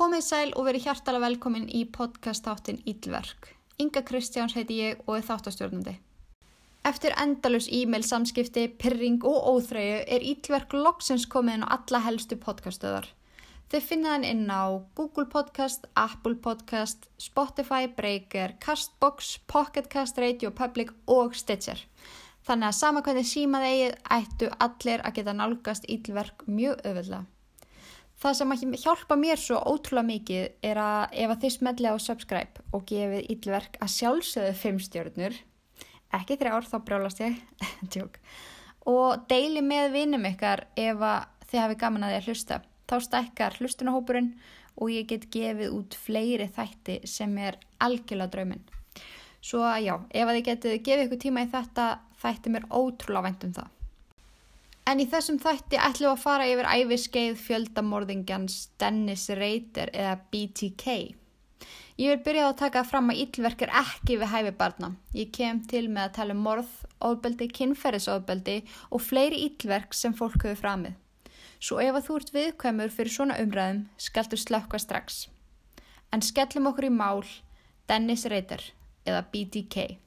Komið sæl og verið hjartalega velkomin í podcast-táttin Ílverk. Inga Kristjáns heiti ég og er þáttastjórnandi. Eftir endalus e-mail samskipti, pyrring og óþreyju er Ílverk loksins komið inn á alla helstu podcastöðar. Þið finna hann inn á Google Podcast, Apple Podcast, Spotify, Breaker, Castbox, Pocketcast, Radio Public og Stitcher. Þannig að sama hvernig símað eigið ættu allir að geta nálgast Ílverk mjög öfullega. Það sem hjálpa mér svo ótrúlega mikið er að ef að þið smelli á subscribe og gefið íllverk að sjálfsögðu fimm stjórnur, ekki þrjár þá brjálast ég, og deili með vinum ykkar ef að þið hafi gaman að því að hlusta. Þá stækkar hlustunahópurinn og ég get gefið út fleiri þætti sem er algjörlega drauminn. Svo já, ef að þið getið gefið ykkur tíma í þetta, þætti mér ótrúlega vænt um það. En í þessum þætti ætlum að fara yfir æfiskeið fjöldamorðingjans Dennis Rader eða BTK. Ég vil byrja á að taka fram að íllverk er ekki við hæfi barna. Ég kem til með að tala um morð, ofbeldi, kynferðisofbeldi og fleiri íllverk sem fólk hefur framið. Svo ef að þú ert viðkvæmur fyrir svona umræðum, skaldur slökka strax. En skellum okkur í mál Dennis Rader eða BTK.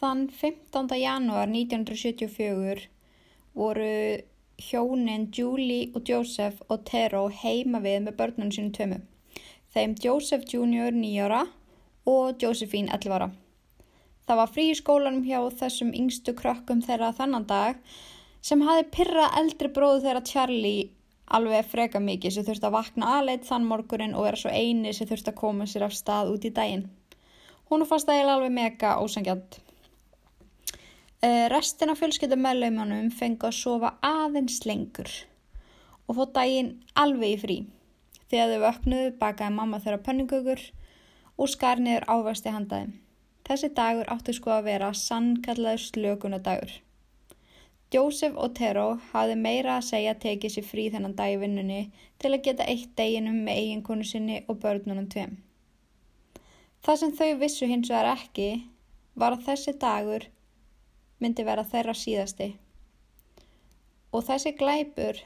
Þann 15. janúar 1974 voru hjónin Julie og Joseph Otero heima við með börnunum sínum tömu. Þeim Joseph Jr. 9 ára og Josephine 11 ára. Það var frí í skólanum hjá þessum yngstu krökkum þeirra þannan dag sem hafi pyrrað eldri bróðu þeirra Charlie alveg freka mikið sem þurfti að vakna aðleitt þann morgunin og vera svo eini sem þurfti að koma sér af stað út í daginn. Hún fannst það eiginlega alveg mega ósangjant. Uh, restin af fjölskyldumöðlaumanum fengi að sofa aðeins lengur og fótt daginn alveg í frí. Þegar þau vöknuðu bakaði mamma þeirra pönningugur og skar niður ávasti handaði. Þessi dagur átti sko að vera sannkallaður slökunadagur. Joseph Otero hafði meira að segja að tekið sér frí þennan dag í vinnunni til að geta eitt deginum með eiginkonu sinni og börnunum tveim. Það sem þau vissu hins vegar ekki var að þessi dagur myndi vera þeirra síðasti. Og þessi glæpur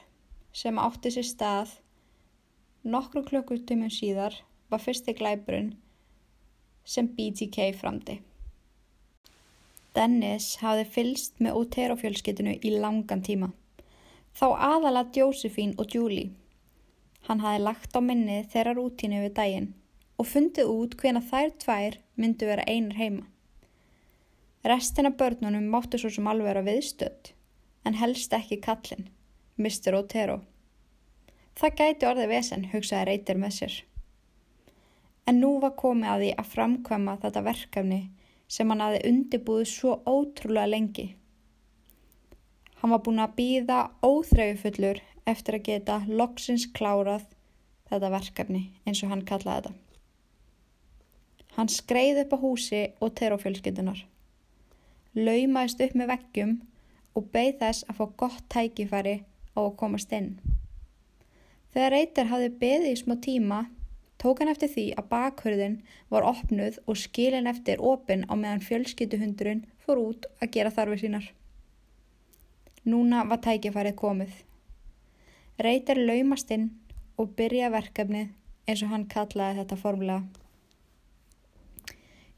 sem átti sér stað nokkru klukkutímum síðar var fyrsti glæpurinn sem BTK framdi. Dennis hafði fylst með Otero fjölskytinu í langan tíma. Þá aðala Josephine og Julie. Hann hafði lagt á minni þeirra rútínu við daginn og fundið út hvena þær tvær myndu vera einar heima. Restina börnunum máttu svo sem alveg vera viðstödd, en helst ekki kallin, Mr. Otero. Það gæti orðið vesen, hugsaði reytir með sér. En nú var komið að því að framkvæma þetta verkefni sem hann aði undibúið svo ótrúlega lengi. Hann var búin að býða óþreyjufullur eftir að geta loksins klárað þetta verkefni eins og hann kallaði þetta. Hann skreið upp á húsi og terofjölskyndunar laumaðist upp með veggjum og beigð þess að fá gott tækifæri á að komast inn. Þegar Reyter hafði beðið í smá tíma, tók hann eftir því að bakhörðin var opnuð og skilin eftir opin á meðan fjölskyttuhundurinn fór út að gera þarfið sínar. Núna var tækifærið komið. Reyter laumast inn og byrja verkefnið eins og hann kallaði þetta formulega.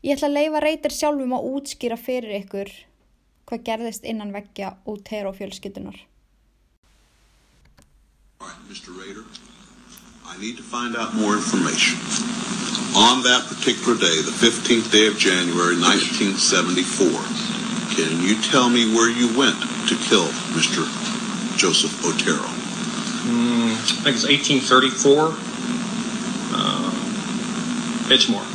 Ég ætla að leifa reytir sjálfum að útskýra fyrir ykkur hvað gerðist innan veggja og tero fjölskytunar. Mr. Rader, I need to find out more information. On that particular day, the 15th day of January 1974, can you tell me where you went to kill Mr. Joseph Otero? Mm, I think it's 1834, uh, Edgemore.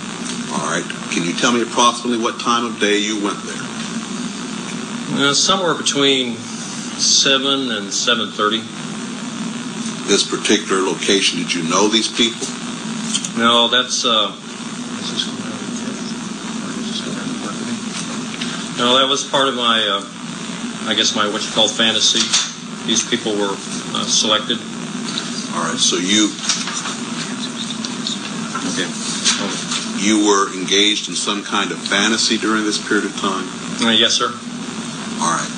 All right. Can you tell me approximately what time of day you went there? Uh, somewhere between seven and seven thirty. This particular location, did you know these people? No, that's uh, no, that was part of my, uh, I guess my what you call fantasy. These people were uh, selected. All right, so you Okay. You were engaged in some kind of fantasy during this period of time? Uh, yes, sir. All right.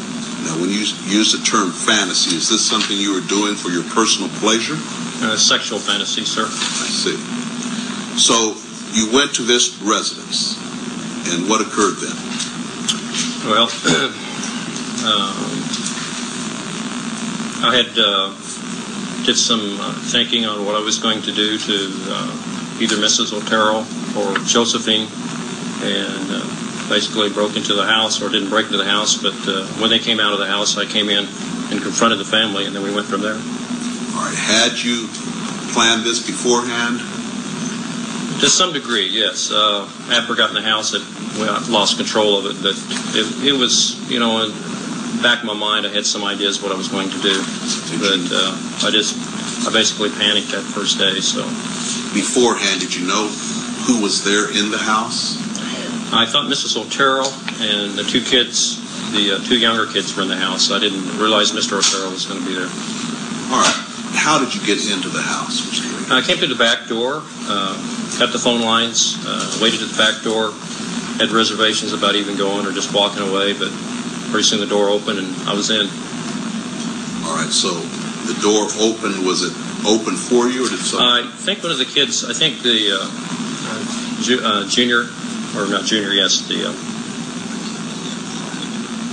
Now, when you use the term fantasy, is this something you were doing for your personal pleasure? Uh, sexual fantasy, sir. I see. So you went to this residence, and what occurred then? Well, um, I had uh, did some uh, thinking on what I was going to do to uh, either Mrs. Otero or Josephine, and uh, basically broke into the house, or didn't break into the house, but uh, when they came out of the house, I came in and confronted the family, and then we went from there. All right. Had you planned this beforehand? To some degree, yes. Uh, after I got in the house, it, well, I lost control of it, but it, it was, you know, in the back of my mind, I had some ideas what I was going to do, but uh, I just, I basically panicked that first day. So Beforehand, did you know who was there in the house? I thought Mrs. Otero and the two kids, the uh, two younger kids, were in the house. I didn't realize Mr. Otero was going to be there. All right. How did you get into the house, I came through the back door, uh, cut the phone lines, uh, waited at the back door, had reservations about even going or just walking away, but pretty soon the door opened and I was in. All right. So the door opened. Was it open for you, or did someone? I think one of the kids, I think the uh, uh, ju- uh, junior, or not junior, yes, the uh,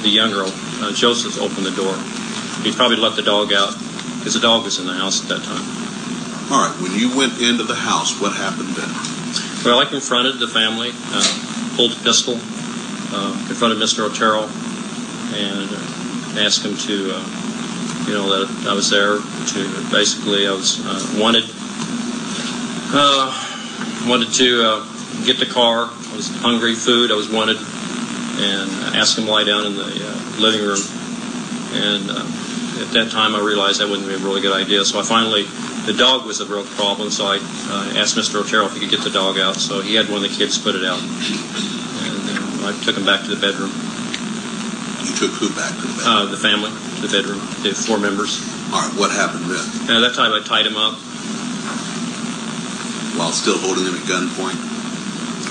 the younger, uh, Joseph, opened the door. He probably let the dog out because the dog was in the house at that time. All right. When you went into the house, what happened then? Well, I confronted the family, uh, pulled a pistol, uh, confronted Mr. Otero, and uh, asked him to, uh, you know, that I was there to basically, I was uh, wanted, uh, wanted to uh, get the car. I was hungry, food. I was wanted, and I asked him to lie down in the uh, living room. And uh, at that time, I realized that wouldn't be a really good idea. So I finally the dog was a real problem, so I uh, asked Mr. Otero if he could get the dog out. So he had one of the kids put it out, and uh, I took him back to the bedroom. You took who back to the bed? Uh, the family to the bedroom, the four members. All right. What happened then? And at that time, I tied him up. While still holding him at gunpoint?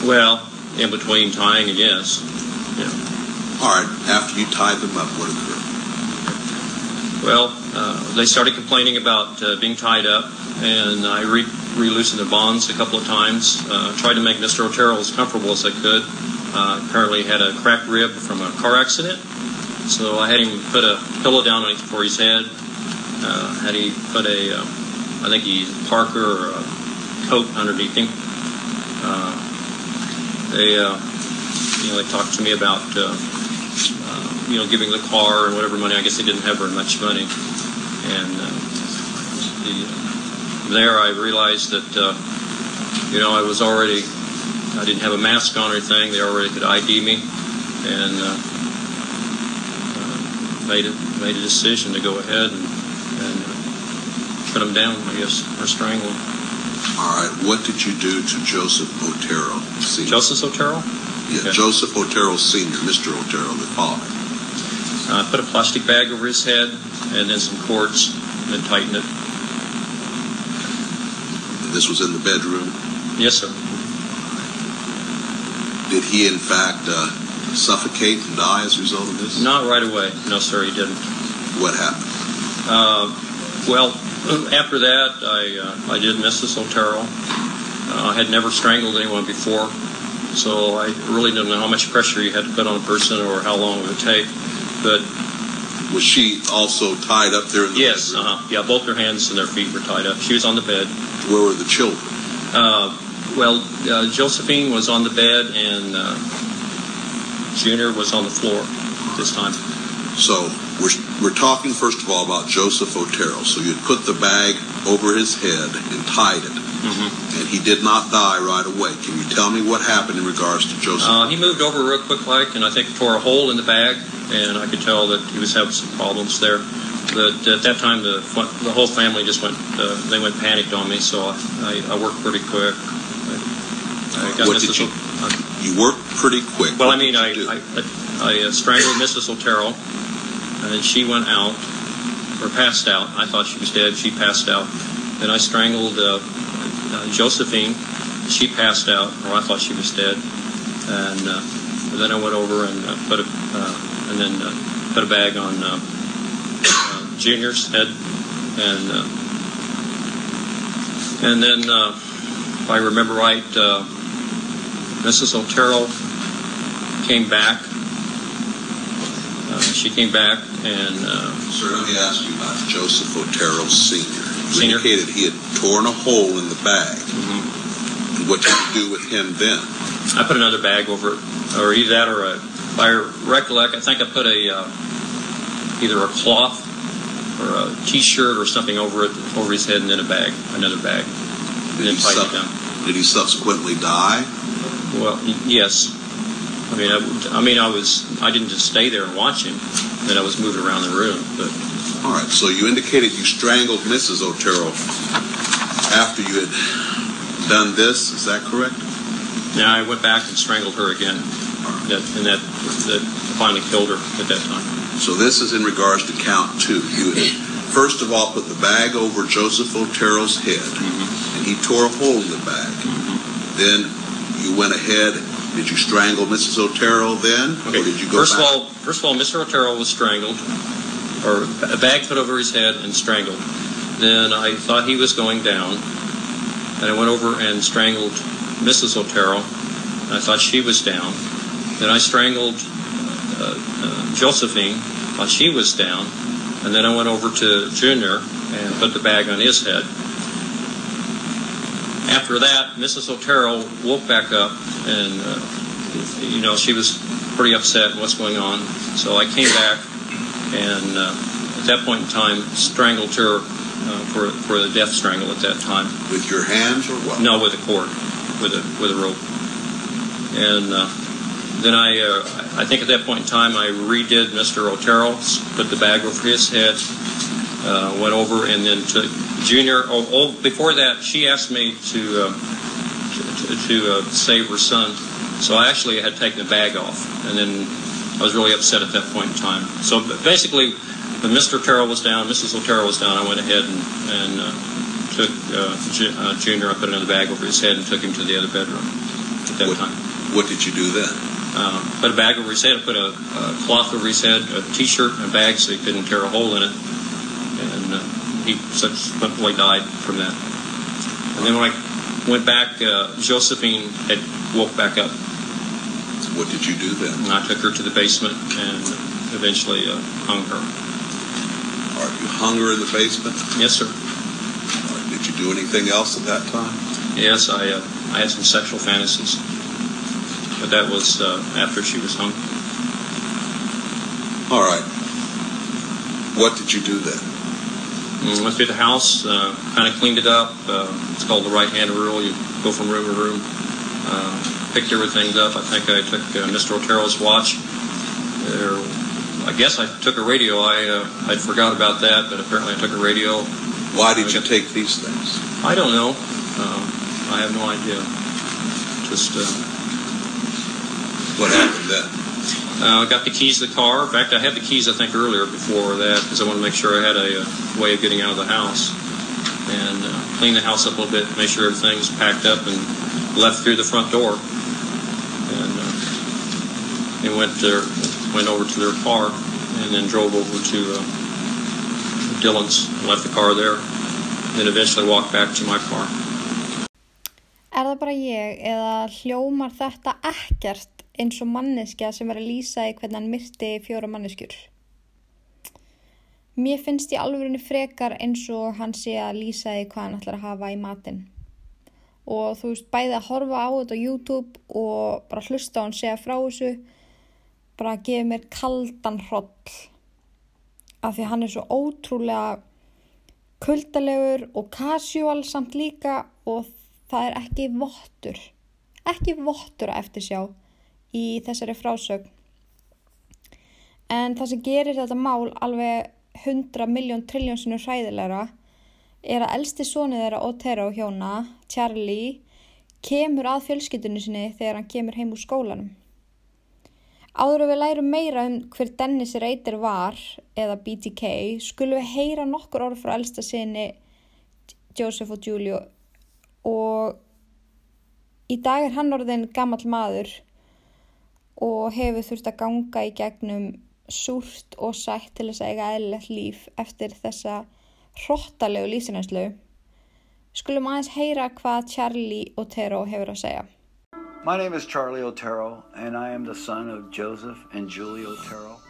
Well, in between tying and yes. All right. After you tied them up, what occurred? Well, uh, they started complaining about uh, being tied up, and I re- re-loosened the bonds a couple of times. Uh, tried to make Mr. Otero as comfortable as I could. Uh, apparently had a cracked rib from a car accident, so I had him put a pillow down on- for his head. Uh, had he put a, uh, I think he Parker or a coat underneath him. Uh, they, uh, you know, they talked to me about. Uh, you know, giving the car and whatever money. I guess they didn't have very much money. And uh, the, there, I realized that, uh, you know, I was already, I didn't have a mask on or anything. They already could ID me, and uh, uh, made it made a decision to go ahead and, and uh, put them down, I guess, or strangle them. All right. What did you do to Joseph Otero Sr.? Joseph Otero. Yeah, Okay. Joseph Otero Sr., Mr. Otero, the father. I uh, put a plastic bag over his head and then some cords and then tightened it. This was in the bedroom. Yes, sir. Did he, in fact, uh, suffocate and die as a result of this? Not right away. No, sir, he didn't. What happened? Uh, well, after that, I uh, I did Mrs. Otero. Uh, I had never strangled anyone before, so I really didn't know how much pressure you had to put on a person or how long it would take. But Was she also tied up there in the yes, bedroom? uh-huh, yeah, both her hands and their feet were tied up. She was on the bed. Where were the children? Uh, well, uh, Josephine was on the bed, and uh, Junior was on the floor this time. So we're, we're talking, first of all, about Joseph Otero. So you'd put the bag over his head and tied it. Mm-hmm. and he did not die right away. Can you tell me what happened in regards to Joseph? Uh, he moved over real quick like, and I think tore a hole in the bag, and I could tell that he was having some problems there. That at that time, the the whole family just went uh, they went panicked on me, so I, I worked pretty quick. I, I got what did you? You worked pretty quick. well, What I mean, I? I, I, I uh, strangled Mrs. Otero, and then she went out or passed out. I thought she was dead. She passed out. Then I strangled uh, uh, Josephine. She passed out, or I thought she was dead. And uh, then I went over and uh, put a uh, and then uh, put a bag on uh, uh, Junior's head, and uh, and then uh, if I remember right, uh, Mrs. Otero came back. She came back and. Uh, Sir, let me ask you about Joseph Otero Sr. You Senior. indicated he had torn a hole in the bag. mhm. What did you do with him then? I put another bag over it, or either that or a. If I recollect, I think I put a uh, either a cloth or a T-shirt or something over it, over his head, and then a bag, another bag, and then he sub- it down. Did he subsequently die? Well, yes. I mean, I, I mean, I was. I didn't just stay there and watch him. Then I was moving around the room, but All right, so you indicated you strangled Mrs. Otero after you had done this. Is that correct? now I went back and strangled her again. That, and that, that finally killed her at that time. So this is in regards to count two. You had first of all put the bag over Joseph Otero's head, mm-hmm. and he tore a hole in the bag. Mm-hmm. Then you went ahead. Did you strangle Mrs. Otero then, or did you go first back? of all, first of all, Mr. Otero was strangled, or a bag put over his head and strangled. Then I thought he was going down, and I went over and strangled Mrs. Otero. And I thought she was down. Then I strangled uh, uh, Josephine. Thought she was down, and then I went over to Junior and put the bag on his head. After that, Mrs. Otero woke back up, and uh, you know she was pretty upset what's going on. So I came back, and uh, at that point in time, strangled her uh, for for the death strangle at that time. with your hands or what? No, with a cord, with a with a rope. And uh, then I, uh, I think at that point in time, I redid Mr. Otero, put the bag over his head, uh, went over, and then took Junior. Oh, oh, before that, she asked me to uh, to, to uh, save her son, so I actually had taken the bag off, and then I was really upset at that point in time. So basically, when Mr. Otero was down, Mrs. Otero was down, I went ahead and, and uh, took uh, Ju- uh, Junior, I put another bag over his head and took him to the other bedroom at that What, time. what did you do then? Uh, put a bag over his head, I put a, a cloth over his head, a T-shirt, and a bag so he couldn't tear a hole in it. And uh, he subsequently died from that. And then when I went back, uh, Josephine had woke back up. What did you do then? And I took her to the basement and eventually uh, hung her. All right, you hung her in the basement. Yes, sir. All right, did you do anything else at that time? Yes, I, uh, I had some sexual fantasies. But that was uh, after she was hung. All right. What did you do then? Mm, Went through the house, uh, kind of cleaned it up. Uh, it's called the right-hand rule. You go from room to room, uh, picked everything up. I think I took uh, Mr. Otero's watch. There, I guess I took a radio. I uh, I'd forgot about that, but apparently I took a radio. Why did you take these things? I don't know. Um, I have no idea. Just uh, What happened then? Uh, got the keys to the car. In fact, I had the keys I think earlier before that because I wanted to make sure I had a, uh way of getting out of the house and uh, clean the house up a little bit, make sure everything's packed up and left through the front door. And uh, they went there, went over to their car and then drove over to uh, Dylan's, left the car there, then eventually walked back to my car. Er það bara ég eða hljómar þetta ekkert eins og manneskja sem er að lýsa í hvernig hann myrti fjóra manneskjur? Mér finnst í alvörinu frekar eins og hann sé að lýsa í hvað hann ætlar að hafa í matinn. Og þú veist, bæði að horfa á þetta á YouTube og bara hlusta á hann segja frá þessu, bara að gefa mér kaldan hroll. Af því hann er svo ótrúlega kuldalegur og casual samt líka og það er ekki vottur, ekki vottur að eftirsjá í þessari frásögn. En það sem gerir þetta mál alveg 100 miljón triljónsinu hræðilegra er að elsti sónið þeirra Otero hjóna, Charlie, kemur að fjölskyldunni sinni þegar hann kemur heim úr skólanum. Áður við lærum meira um hver Dennis Reiter var, eða BTK, skulum við heyra nokkur orð frá elsta sinni Joseph og Julio og í dag er hann orðin gammal maður og hefur þurft að ganga í gegnum súrt og sætt til þess að eiga eðlilegt líf eftir þessa hróttalegu lífsinæslu. Skulum aðeins heyra hvað Charlie Otero hefur að segja. My name is Charlie Otero, and I am the son of Joseph and Julie Otero.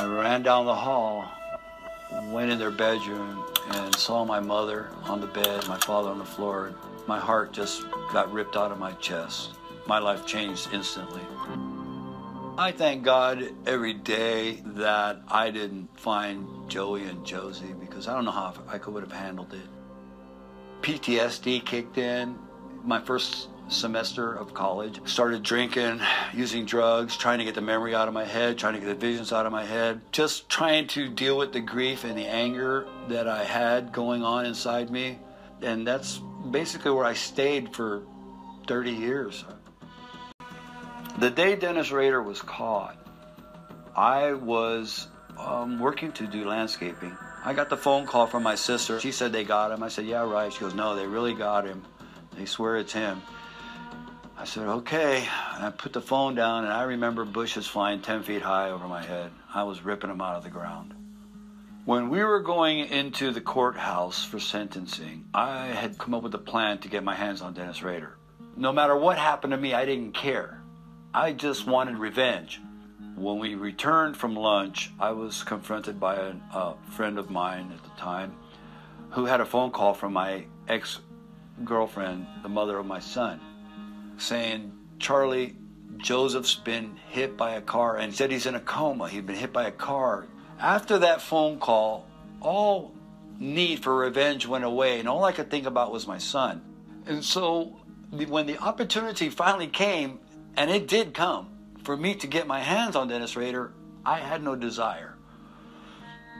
I ran down the hall, went in their bedroom, and saw my mother on the bed, my father on the floor. My heart just got ripped out of my chest. My life changed instantly. I thank God every day that I didn't find Joey and Josie because I don't know how I could have handled it. PTSD kicked in my first semester of college. Started drinking, using drugs, trying to get the memory out of my head, trying to get the visions out of my head, just trying to deal with the grief and the anger that I had going on inside me. And that's basically where I stayed for 30 years. The day Dennis Rader was caught, I was um, working to do landscaping. I got the phone call from my sister. She said they got him. I said, Yeah, right. She goes, No, they really got him. They swear it's him. I said, okay. And I put the phone down, and I remember bushes flying 10 feet high over my head. I was ripping them out of the ground. When we were going into the courthouse for sentencing, I had come up with a plan to get my hands on Dennis Rader. No matter what happened to me, I didn't care. I just wanted revenge. When we returned from lunch, I was confronted by a, a friend of mine at the time who had a phone call from my ex girlfriend, the mother of my son, saying, Charlie, Joseph's been hit by a car and said he's in a coma. He'd been hit by a car. After that phone call, all need for revenge went away, and all I could think about was my son. And so when the opportunity finally came, and it did come, for me to get my hands on Dennis Rader, I had no desire.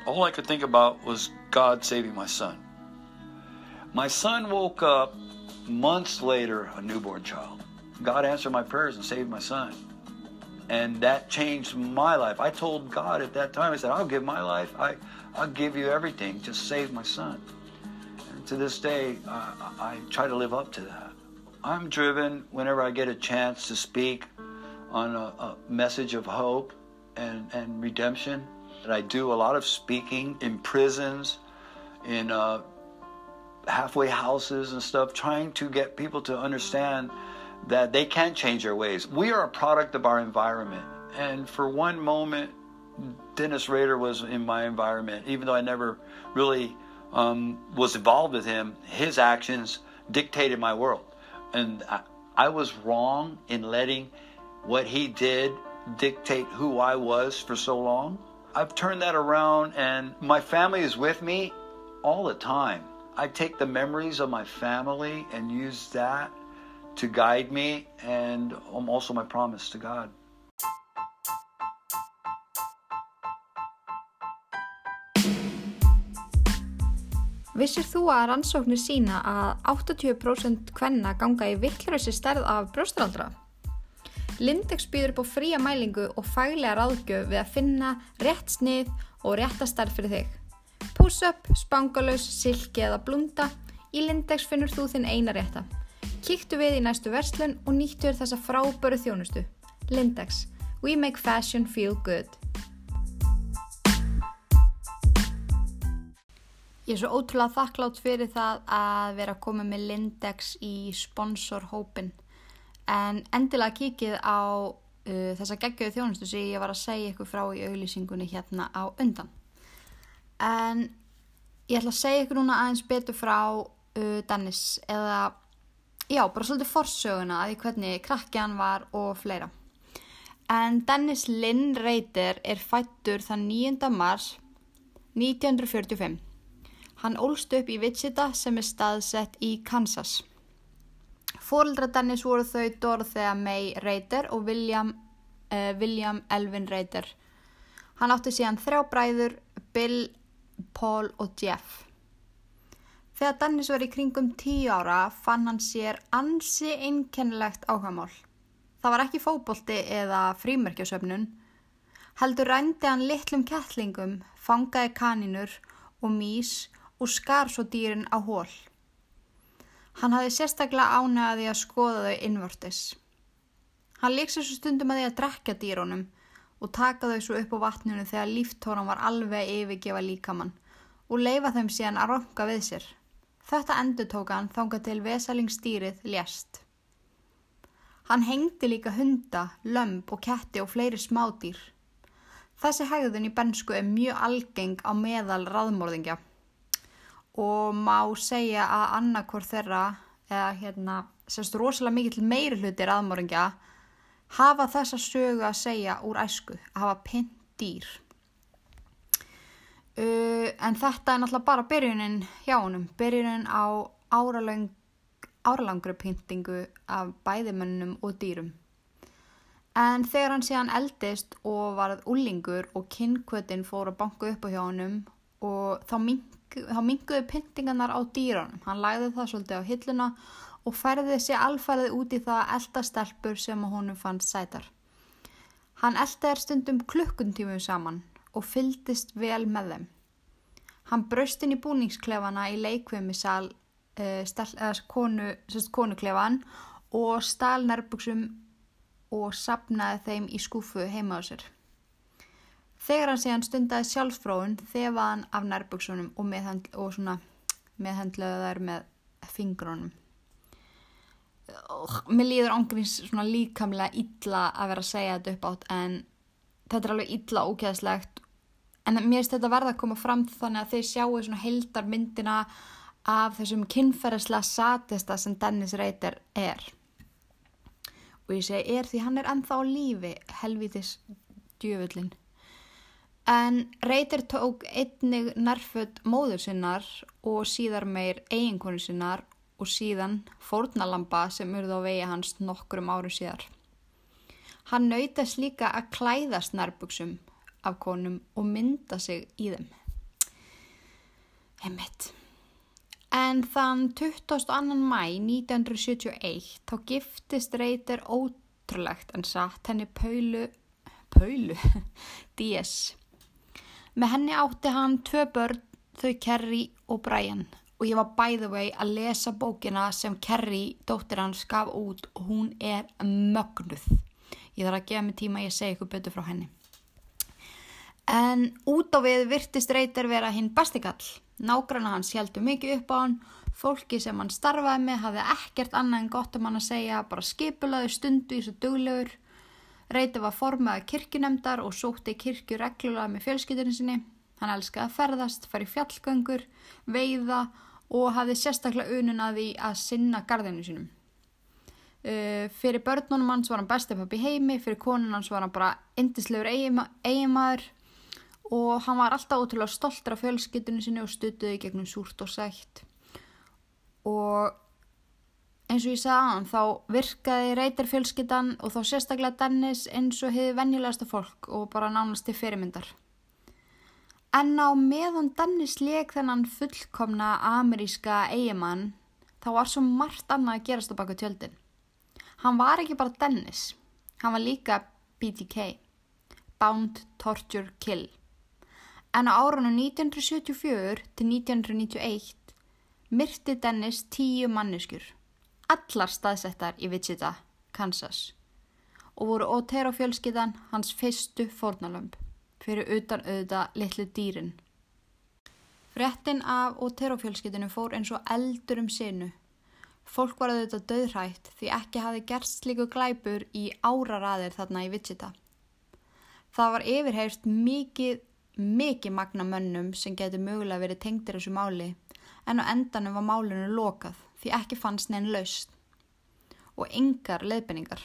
All I could think about was God saving my son. My son woke up months later, a newborn child. God answered my prayers and saved my son. And that changed my life. I told God at that time, I said, I'll give my life. I, I'll give you everything. Just save my son. And to this day, I try to live up to that. I'm driven whenever I get a chance to speak on a, a message of hope and, and redemption. And I do a lot of speaking in prisons, in uh, halfway houses and stuff, trying to get people to understand that they can't change their ways. We are a product of our environment. And for one moment, Dennis Rader was in my environment, even though I never really um, was involved with him, his actions dictated my world. And I, I was wrong in letting what he did dictate who I was for so long. I've turned that around, and my family is with me all the time. I take the memories of my family and use that to guide me and also my promise to God. Vissir þú að rannsóknir sína að 80% kvenna ganga í vittlurössi stærð af brjóstraldra? Lindex býður upp á fría mælingu og faglega ráðgjöf við að finna rétt snið og rétta stærð fyrir þig. Puss-up, spangalus, silki eða blunda, í Lindex finnur þú þinn eina rétta. Kíktu við í næstu verslun og nýttu þér þessa fráböru þjónustu. Lindex. We make fashion feel good. Ég er svo ótrúlega þakklátt fyrir það að vera að koma með Lindex í sponsorhópin. En endilega kikið á uh, þessa geggjöðu þjónustu sem ég var að segja ykkur frá í auglýsingunni hérna á undan. En ég ætla að segja ykkur núna aðeins betur frá uh, Dennis eða já, bara svolítið forsöguna að því hvernig krakki hann var og fleira. En Dennis Lynn Reiter er fættur þann 9. mars 1945. Hann ólst upp í Wichita sem er staðsett í Kansas. Fóreldra Dennis voru þau Dorothea May Reiter og William, uh, William Elvin Reiter. Hann átti síðan þrjá bræður, Bill, Paul og Jeff. Þegar Dennis var í kringum tíu ára fann hann sér ansi einkennilegt áhagamál. Það var ekki fóbolti eða frímerkjasöfnun. Heldur rændi hann litlum kettlingum, fangaði kaninur og mís og skar svo dýrin á hól. Hann hafði sérstaklega ánægði að skoða þau innvortis. Hann líks þessu stundum að því að drekja dýrónum og taka þau svo upp á vatninu þegar líftóran var alveg yfirgefa líkamann og leifa þeim síðan að ronka við sér. Þetta endur tók hann þánga til vesalingstýrið lést. Hann hengdi líka hunda, lömp og ketti og fleiri smádýr. Þessi hegðun í bensku er mjög algeng á meðal raðmórðingja og má segja að annarkor þeirra, eða hérna, sérst rosalega mikill meiri hluti raðmórðingja, hafa þessa sögu að segja úr æsku, að hafa pint dýr. Uh, en þetta er náttúrulega bara byrjunin hjá honum, byrjunin á áralöng, áralangri pyntingu af bæðimönnum og dýrum. En þegar hann síðan eldist og varð úlingur og kynkvötin fór að banka upp á hjá honum og þá, þá minguðu pyntingarnar á dýrunum. Hann lagði það svolítið á hilluna og færði sér alfærið út í það eldastelpur sem honum fannst sætar. Hann eldaði stundum klukkuntímum saman og fyldist vel með þeim. Hann braust inn í búningsklefana í leikvimi sal uh, konu, konuklefan og stál nærbuksum og sapnaði þeim í skúfu heima á sér. Þegar hann síðan stundaði sjálfsfróun þefaði hann af nærbuksunum og, meðhandl, og meðhendlaði þær með fingrunum. Mér líður ángríns líkamlega illa að vera að segja þetta upp átt en þetta er alveg illa ókjæðslegt en mér finnst þetta verða að koma fram þannig að þeir sjáu svona heldar myndina af þessum kynferðislega satista sem Dennis Reiter er. Og ég segi er því hann er ennþá lífi helvitis djöfullin en Reiter tók einnig nærfödd móður sinnar og síðar meir eiginkonu sinnar og síðan fórnalamba sem urði á vegi hans nokkrum áru síðar. Hann nautast líka að klæðast nærbuksum af konum og mynda sig í þeim. Heimitt. En þann 22. mæ 1971 þá giftist Reiter ótrúlegt en satt henni Paulu, Paulu, D.S. Með henni átti hann tvö börn, þau Kerry og Brian og ég var by the way að lesa bókina sem Kerry, dóttir hans, gaf út og hún er mögnuð. Ég þarf að gefa mig tíma að ég segja ykkur betur frá henni. En út á við virtist reytir vera hinn bastikall. Nágranna hans heldur mikið upp á hann, fólki sem hann starfaði með hafði ekkert annað en gott um hann að segja, bara skipulaði stundu í svo duglegur. Reytir var formaði kirkjunemdar og sótti kirkju reglulega með fjölskyldurinn sinni. Hann elskaði að ferðast, fari fjallgöngur, veiða og hafði sérstaklega unun að sinna gardinu sínum. Uh, fyrir börnunum hans var hann bestapappi heimi, fyrir konun hans var hann bara indislegur eiginmaður og hann var alltaf ótrúlega stoltur af fjölskyldinu sinni og stutuði gegnum súrt og sætt. Og eins og ég sagði aðan þá virkaði reytar fjölskyldan og þá sérstaklega Dennis eins og hefði venjulegasta fólk og bara nánast til fyrirmyndar. En á meðan Dennis leik þennan fullkomna ameríska eigimann þá var svo margt annað að gerast á baku tjöldin. Hann var ekki bara Dennis, hann var líka BTK, Bound Torture Kill. En á árunum 1974 til 1991 myrti Dennis tíu manneskur, allar staðsettar í Wichita, Kansas og voru Otero fjölskyttan hans fyrstu fórnalömp fyrir utan auðvita litlu dýrin. Frettin af Otero-fjölskytinu fór eins og eldur um sinu. Fólk var auðvitað döðrætt því ekki hafi gerst líku glæpur í áraraðir þarna í Wichita. Það var yfirheyrst mikið, mikið magna mönnum sem getur mögulega verið tengdir þessu máli en á endanum var málinu lokað því ekki fannst neinn laust og yngar leðbenningar.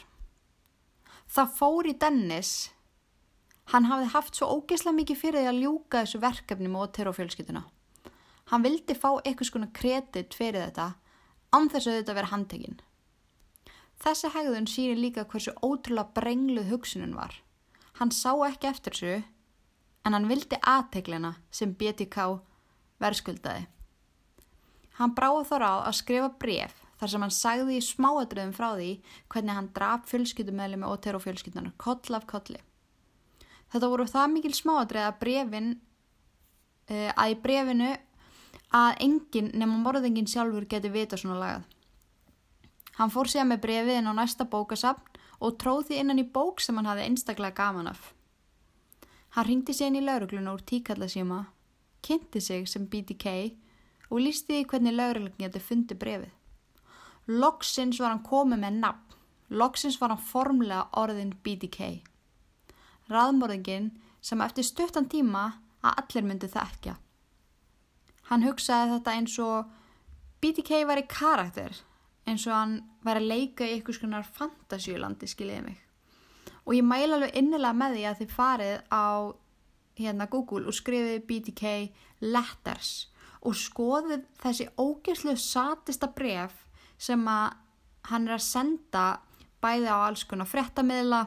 Það fór í Dennis Hann hafði haft svo ógeðslega mikið fyrir því að ljúka þessu verkefni með Otero fjölskytuna. Hann vildi fá eitthvað skona kredit fyrir þetta án þess að þetta vera handtekinn. Þessi hegðun sýnir líka hversu ótrúlega brengluð hugsunum var. Hann sá ekki eftir þessu en hann vildi aðteglina sem BTK verðskuldaði. Hann bráði þó ráð að skrifa bref þar sem hann sagði í smáadröðum frá því hvernig hann draf fjölskyldumæli með Otero fjölskyldunar, koll af kolli. Þetta voru það mikil smáadröð að brefin, uh, að í brefinu að enginn nema morðingin sjálfur geti vita svona lagað. Hann fór síðan með brefið inn á næsta bókasapn og tróð því innan í bók sem hann hafði einstaklega gaman af. Hann ringdi inn í laurugluna úr tíkallasíma, kynnti sig sem BTK og lísti því hvernig lauruglun geti fundið brefið. Loksins var hann komið með nafn. Loksins var hann formlega orðin BDK. Raðmörðingin sem eftir stuttan tíma að allir myndi þekkja. Hann hugsaði þetta eins og BDK var í karakter, eins og hann var að leika í einhvers konar fantasíulandi, skiljiði mig. Og ég mæla alveg innilega með því að þið farið á hérna Google og skrifið BDK letters og skoðið þessi ógeðslu satista bref sem að hann er að senda bæði á alls konar frettamiðla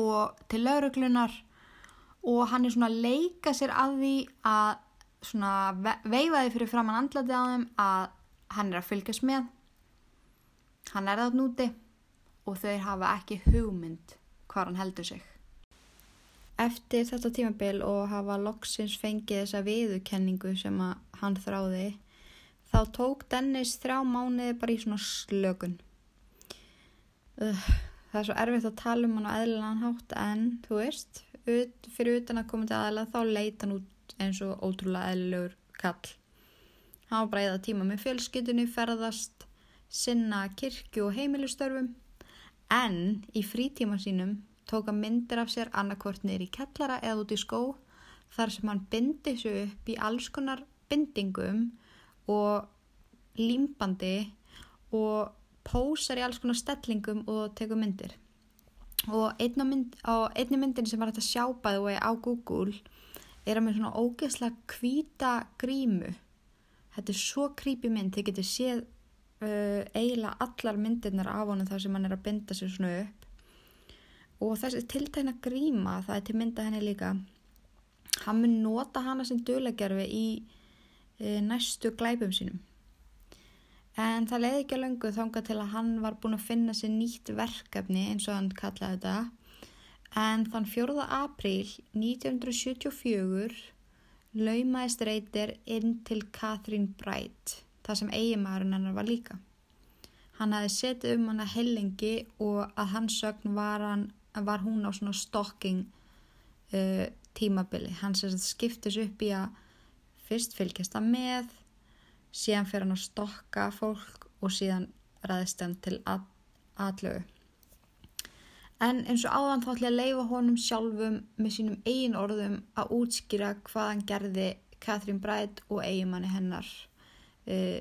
og til lauruglunar og hann er svona að leika sér að því að svona veifaði fyrir fram hann andlati á þeim að hann er að fylgjast með. Hann er það núti og þau hafa ekki hugmynd hvað hann heldur sig Eftir þetta tímabil og hafa loksins fengið þessa viðukenningu sem hann þráði þá tók Dennis þrjá mánuði bara í svona slökun. Uh, það er svo erfitt að tala um hann á eðlilegan hátt en þú veist, ut, fyrir utan að koma til aðla þá leita hann út eins og ótrúlega eðlilegur kall. Hann var bara eða tíma með fjölskytunni, ferðast, sinna kirkju og heimilustörfum en í frítíma sínum tóka myndir af sér annarkvort niður í kellara eða út í skó þar sem hann bindi svo upp í alls konar bindingum og límbandi og pósar í alls konar stellingum og tekur myndir. Og einn mynd, einni myndin sem var hægt að sjá bæðu á Google er að með svona ógeðslega kvíta grímu. Þetta er svo creepy mynd þið getur séð uh, eiginlega allar myndirnar af honum þar sem hann er að binda sér svona upp og þessi tiltækna gríma það er til mynda henni líka hann mun nota hana sem dölagerfi í E, næstu glæpum sínum. En það leiði ekki að löngu þánga til að hann var búin að finna sér nýtt verkefni eins og hann kallaði þetta. En þann 4. apríl 1974 laumaðist reytir inn til Catherine Bright, það sem eiginmaðurinn hennar var líka. Hann hafi setið um hann að hellingi og að hans sögn var, hann, var hún á svona stocking uh, tímabili. Hann skiptis upp í að Fyrst fylgjast hann með, síðan fyrir hann að stokka fólk og síðan ræðist hann til aðlögu. En eins og áðan þá ætla ég að leifa honum sjálfum með sínum eigin orðum að útskýra hvað hann gerði Katrín Brætt og eigimanni hennar uh,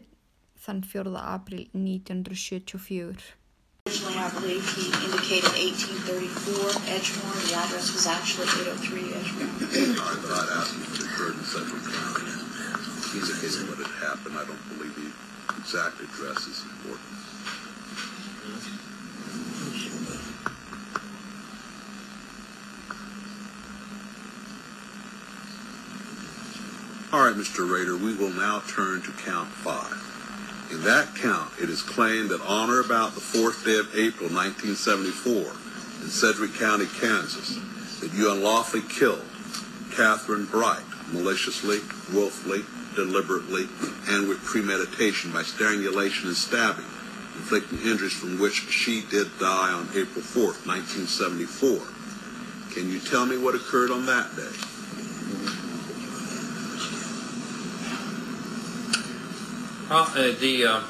þann 4. april 1974. Originally, I believe he indicated 1834 Edgemore. The address was actually 803 Edgemore. All right, but I'd ask him it occurred in Central County. He's case what had happened. I don't believe the exact address is important. All right, Mr. Rader, we will now turn to count five. In that count, it is claimed that on or about the fourth day of April 1974 in Sedgwick County, Kansas, that you unlawfully killed Catherine Bright maliciously, willfully, deliberately, and with premeditation by strangulation and stabbing, inflicting injuries from which she did die on April 4th, 1974. Can you tell me what occurred on that day? Uh, the uh,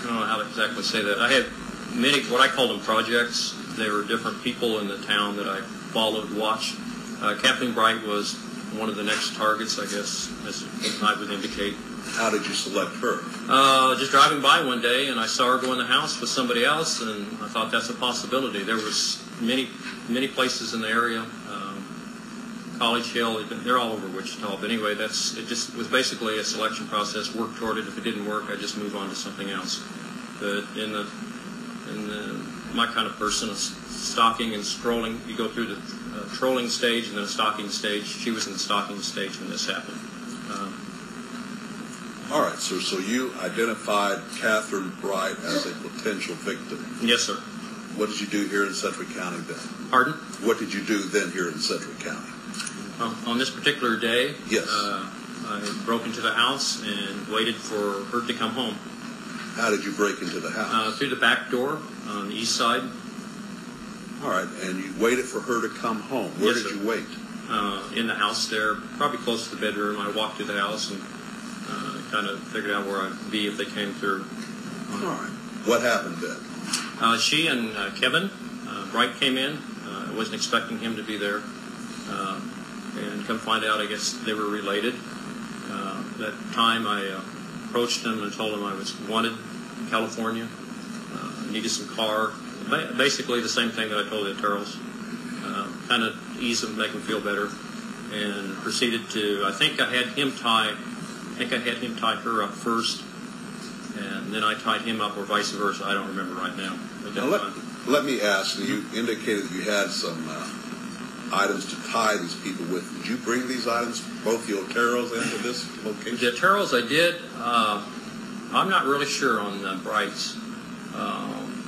I don't know how to exactly say that. I had many what I call them projects. There were different people in the town that I followed, watched. Uh, Kathleen Bright was one of the next targets, I guess, as I would indicate. How did you select her? Uh, just driving by one day, and I saw her go in the house with somebody else, and I thought that's a possibility. There was many, many places in the area, College Hill. They're all over Wichita. But anyway, that's it. Just was basically a selection process. Work toward it. If it didn't work, I just move on to something else. But in the in the, my kind of person, stalking and strolling, you go through the uh, trolling stage and then a stalking stage. She was in the stalking stage when this happened. Um, All right, sir. So you identified Catherine Bright as a potential victim. yes, sir. What did you do here in Sedgwick County then? Pardon? What did you do then here in Sedgwick County? Um, on this particular day, Yes. uh, I broke into the house and waited for her to come home. How did you break into the Uh, house? through the back door on the east side, All right, and you waited for her to come home. Where Yes, did sir. you wait? uh, in the house there, probably close to the bedroom. I walked through the house and uh, kind of figured out where I'd be if they came through. All right. What happened then? Uh, she and uh, Kevin uh, Bright came in. Uh, I wasn't expecting him to be there. Uh, and come find out, I guess they were related. Uh, that time I uh, approached him and told him I was wanted in California, uh, needed some car. Ba- basically the same thing that I told the Turtles. Uh, kind of ease him, make him feel better. And proceeded to, I think I had him tie, I think I had him tie her up first. And then I tied him up or vice versa. I don't remember right now. At that Now, let, let me ask you indicated that you had some uh, items to tie these people with. Did you bring these items, both the Oteros, into this location? The Turtles I did. Uh, I'm not really sure on the Brights. Um,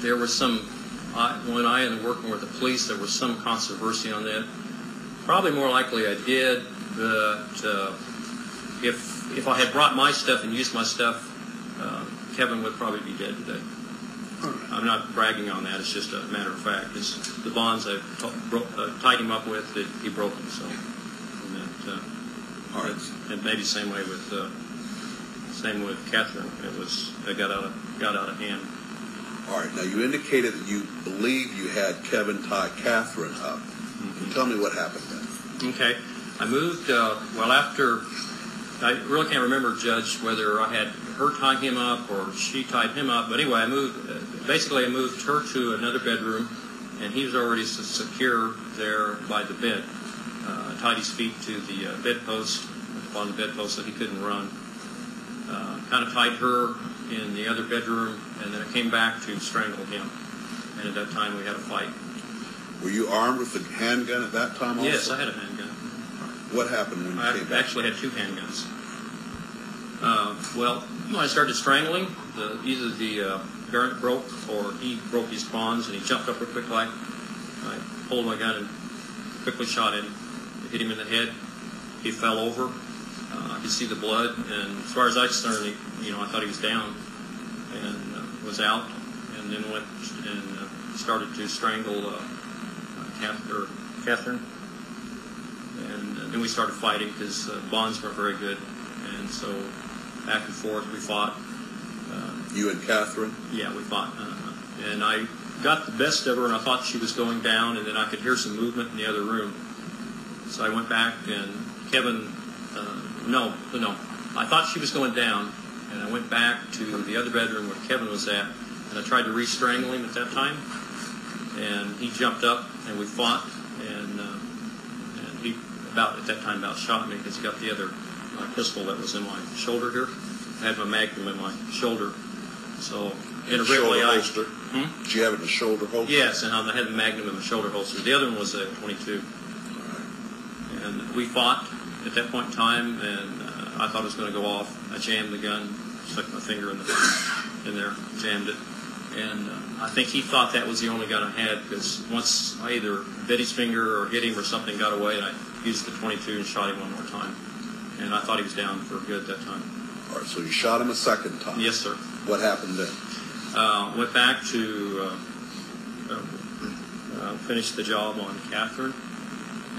there was some I, when I was working with the police. There was some controversy on that. Probably more likely I did, but uh, if if I had brought my stuff and used my stuff, uh, Kevin would probably be dead today. I'm not bragging on that. It's just a matter of fact. It's the bonds I bro- uh, tied him up with that he broke them. So, and that, uh, All right. and maybe same way with uh, same with Catherine. It was it got out of got out of hand. All right. Now, you indicated that you believe you had Kevin tie Catherine up. Tell me what happened then. Okay, I moved. Uh, well, after I really can't remember, Judge, whether I had her tie him up or she tied him up. But anyway, I moved. Uh, basically, I moved her to another bedroom, and he was already secure there by the bed. Uh, tied his feet to the uh, bedpost, on the bedpost, so he couldn't run. Uh, kind of tied her in the other bedroom, and then I came back to strangle him. And at that time, we had a fight. Were you armed with a handgun at that time also? Yes, I had a handgun. What happened when you I came back? I actually had two handguns. Uh, well, when I started strangling, the, either the uh, broke or he broke his bonds and he jumped up real quick. I pulled my gun and quickly shot him. Hit him in the head. He fell over. Uh, I could see the blood, and as far as I was concerned, you know, I thought he was down and uh, was out, and then went and uh, started to strangle uh, Catherine and uh, then we started fighting because uh, bonds weren't very good, and so back and forth we fought. Uh, You and Catherine? yeah, we fought, uh, and I got the best of her, and I thought she was going down, and then I could hear some movement in the other room. So I went back, and Kevin, uh, no, no, I thought she was going down, and I went back to the other bedroom where Kevin was at, and I tried to re-strangle him at that time, and he jumped up, and we fought, and uh, and he about at that time about shot me because he got the other uh, pistol that was in my shoulder here. I had my magnum in my shoulder, so inadvertently shoulder I. holster? Hmm? Did you have it in the shoulder holster? Yes, and I had the Magnum in my shoulder holster. The other one was a 22. And we fought at that point in time, and uh, I thought it was going to go off. I jammed the gun, stuck my finger in the in there, jammed it, and uh, I think he thought that was the only gun I had because once I either bit his finger or hit him or something got away, and I used the 22 and shot him one more time, and I thought he was down for good that time. All right, so you shot him a second time. Yes, sir. What happened then? uh, went back to uh, uh, uh, finish the job on Catherine,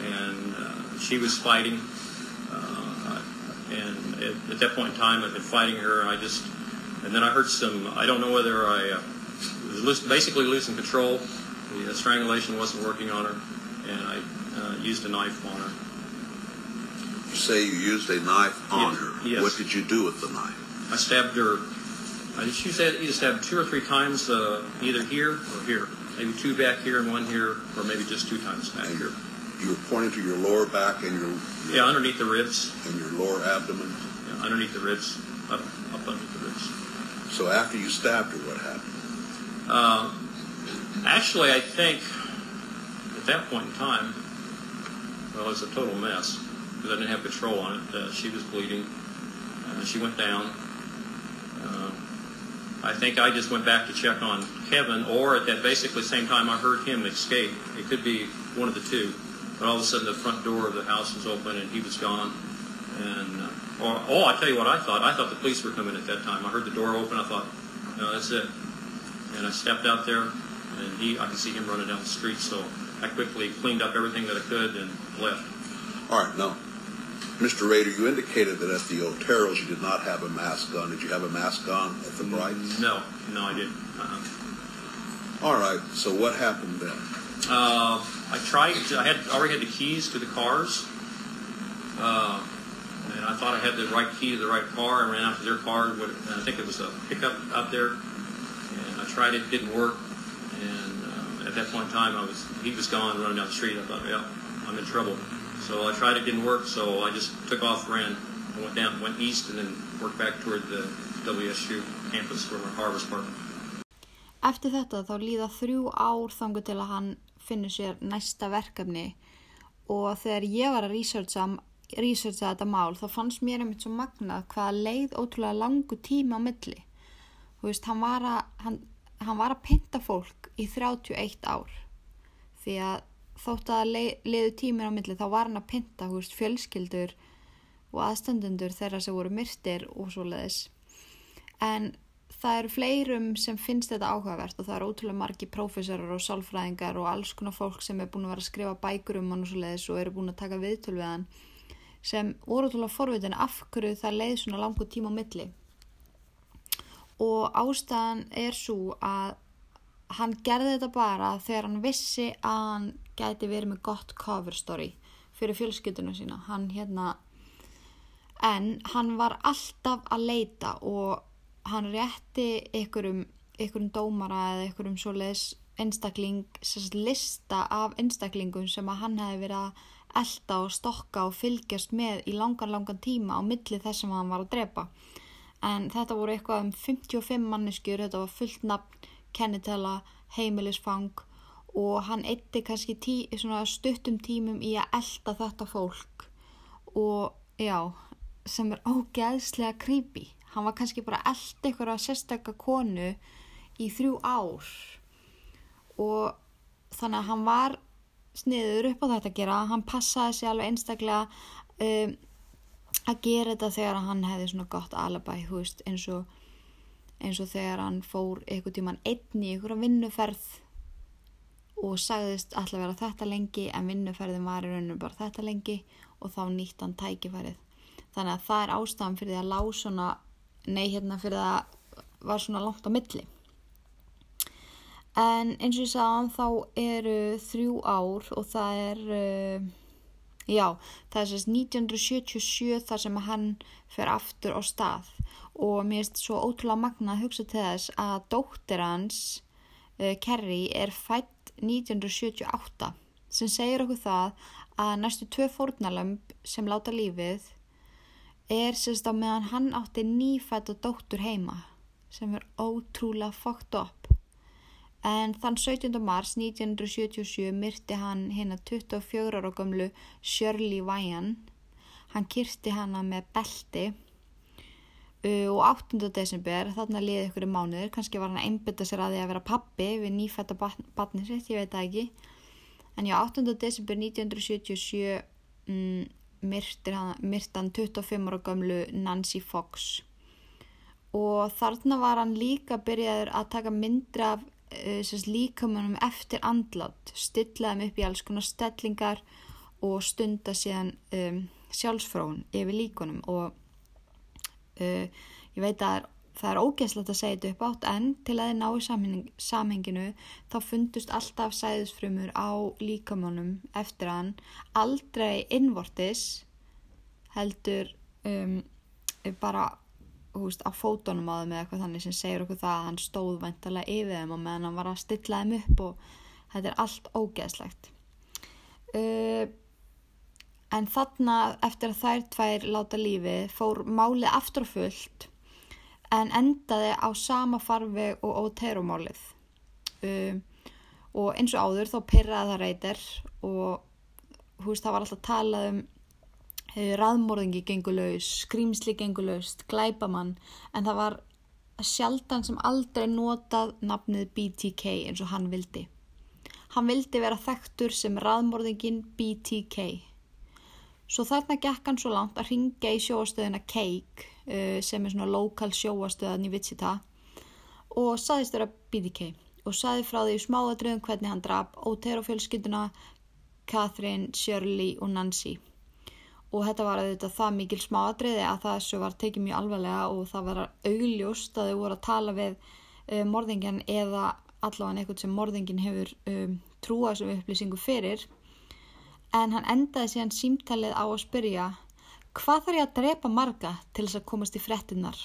and uh, she was fighting. Uh, and at, at that point in time, I'd been fighting her, and I just, and then I heard some. I don't know whether I uh, was basically losing control. The uh, strangulation wasn't working on her, and I uh, used a knife on her. You say you used a knife on Yes, her. yes. What did you do with the knife? I stabbed her. I just used that either stabbed two or three times, uh, either here or here, maybe two back here and one here, or maybe just two times back And here. you were pointing to your lower back and your, Yeah, underneath the ribs. and your lower abdomen. Yeah, underneath the ribs. Up, up underneath the ribs. So after you stabbed her, what happened? Uh, actually, I think at that point in time, well, it was a total mess because I didn't have control on it. Uh, she was bleeding. Uh, she went down. Uh, I think I just went back to check on Kevin, or at that basically same time I heard him escape. It could be one of the two. But all of a sudden, the front door of the house was open and he was gone. And uh, or, oh, I tell you what I thought. I thought the police were coming at that time. I heard the door open. I thought, no, that's it. And I stepped out there, and he, I could see him running down the street. So I quickly cleaned up everything that I could and left. All right, now, Mr. Rader, you indicated that at the Oteros you did not have a mask on. Did you have a mask on at the Brights? No, no, I didn't. Uh-uh. All right, so what happened then? Uh, I tried. To, I had already had the keys to the cars, uh, and I thought I had the right key to the right car. I ran out to their car. And I think it was a pickup out there, and I tried it. Didn't work. And uh, at that point in time, I was he was gone, running down the street. I thought, yeah, I'm in trouble. So I tried it. Didn't work. So I just took off, ran, I went down, went east, and then worked back toward the WSU campus where my car was parked. Eftir þetta þá líða þrjú ár þangu til að hann finnur sér næsta verkefni og þegar ég var að researcha, researcha þetta mál þá fannst mér einmitt svo magnað hvaða leið ótrúlega langu tíma á milli. Þú veist, hann var að, hann, hann var að pynta fólk í 31 ár því að þótt að leið, leiðu tímin á milli þá var hann að pynta þú veist, fjölskyldur og aðstandundur þeirra sem voru myrtir og svo leiðis. En það eru fleirum sem finnst þetta áhugavert og það eru ótrúlega margi prófessorar og sálfræðingar og alls konar fólk sem er búin að vera að skrifa bækur um hann og svo leiðis og eru búin að taka viðtöl við hann sem ótrúlega forvitin af hverju það leið svona langu tíma á milli. Og ástæðan er svo að hann gerði þetta bara þegar hann vissi að hann gæti verið með gott cover story fyrir fjölskyldunum sína. Hann hérna, en hann var alltaf að leita og hann rétti ykkurum, ykkurum dómara eða ykkurum svoleiðis einstakling, sérst lista af einstaklingum sem að hann hefði verið að elda og stokka og fylgjast með í langan, langan tíma á milli þess sem hann var að drepa. En þetta voru eitthvað um 55 manneskjur, þetta var fullt nafn, kennitela, heimilisfang og hann eitti kannski tí, stuttum tímum í að elda þetta fólk. Og já, sem er ógeðslega creepy. Hann var kannski bara eld ykkur að sérstakka konu í þrjú ár. Og þannig að hann var sniður upp á þetta að gera. Hann passaði sig alveg einstaklega um, að gera þetta þegar hann hefði svona gott alabæ veist, eins, og, eins og þegar hann fór ykkur tíman einn í ykkur vinnuferð og sagðist alltaf vera þetta lengi en vinnuferðin var í rauninu bara þetta lengi og þá nýtt hann tækifærið. Þannig að það er ástæðan fyrir því að lág svona nei hérna fyrir það var svona langt á milli. En eins og ég sagðan þá eru þrjú ár og það er uh, já, það er sérst 1977 þar sem hann fer aftur á stað. Og mér finnst svo ótrúlega magna að hugsa til þess að dóttir hans uh, Kerry er fætt 1978 sem segir okkur það að næstu tvö fórnalömb sem láta lífið er sérst á meðan hann átti nýfætt og dóttur heima sem er ótrúlega fucked up en þann 17. mars 1977 myrti hann hérna 24 ára gömlu Shirley Ryan hann kyrti hana með belti og 8. desember þarna liði ykkur í mánuður kannski var hann að einbytta sér að því að vera pappi við nýfætta batni sitt, ég veit það ekki en já, 8. desember 1977 um, myrti hann, hann 25 ára gömlu Nancy Fox og þarna var hann líka byrjaður að taka myndri af uh, líkamunum eftir andlátt stillaðum upp í alls konar stellingar og stunda síðan um, sjálfsfrón yfir líkunum og uh, ég veit að það er ógeðslegt að segja þetta upp átt en til að þið ná í samheng, samhenginu þá fundust alltaf sæðisfrumur á líkamunum eftir hann. Aldrei innvortis heldur um, bara húst, á fótonum á þeim eða eitthvað þannig sem segir okkur það að hann stóð væntalega yfir þeim og meðan hann var að stilla þeim upp og þetta er allt ógeðslegt. Uh, en þarna eftir að þær tvær láta lífi fór málið aftur fullt en endaði á sama farfi og óterumálið uh, og eins og áður þá pyrraði það reytir og húst það var alltaf talað um uh, raðmórðingi gengulaus, skrýmsli gengulaust, glæbamann en það var sjaldan sem aldrei notað nafnið BTK eins og hann vildi. Hann vildi vera þekktur sem raðmórðingin BTK. Svo þarna gekk hann svo langt að ringa í sjóastöðuna Cake uh, sem er svona lokal sjóastöðan í Wichita og saðist vera BTK og saði frá því smáadröðum hvernig hann draf Otero fjölskylduna, Catherine, Shirley og Nancy. Og þetta var auðvitað það mikil smáadröði að það þessu var tekið mjög alvarlega og það var augljóst að þau voru að tala við uh, morðingin eða allavega einhvern sem morðingin hefur um, trúað sem upplýsingu fyrir. En hann endaði síðan símtalið á að spyrja hvað þarf ég að drepa marga til þess að komast í frettinnar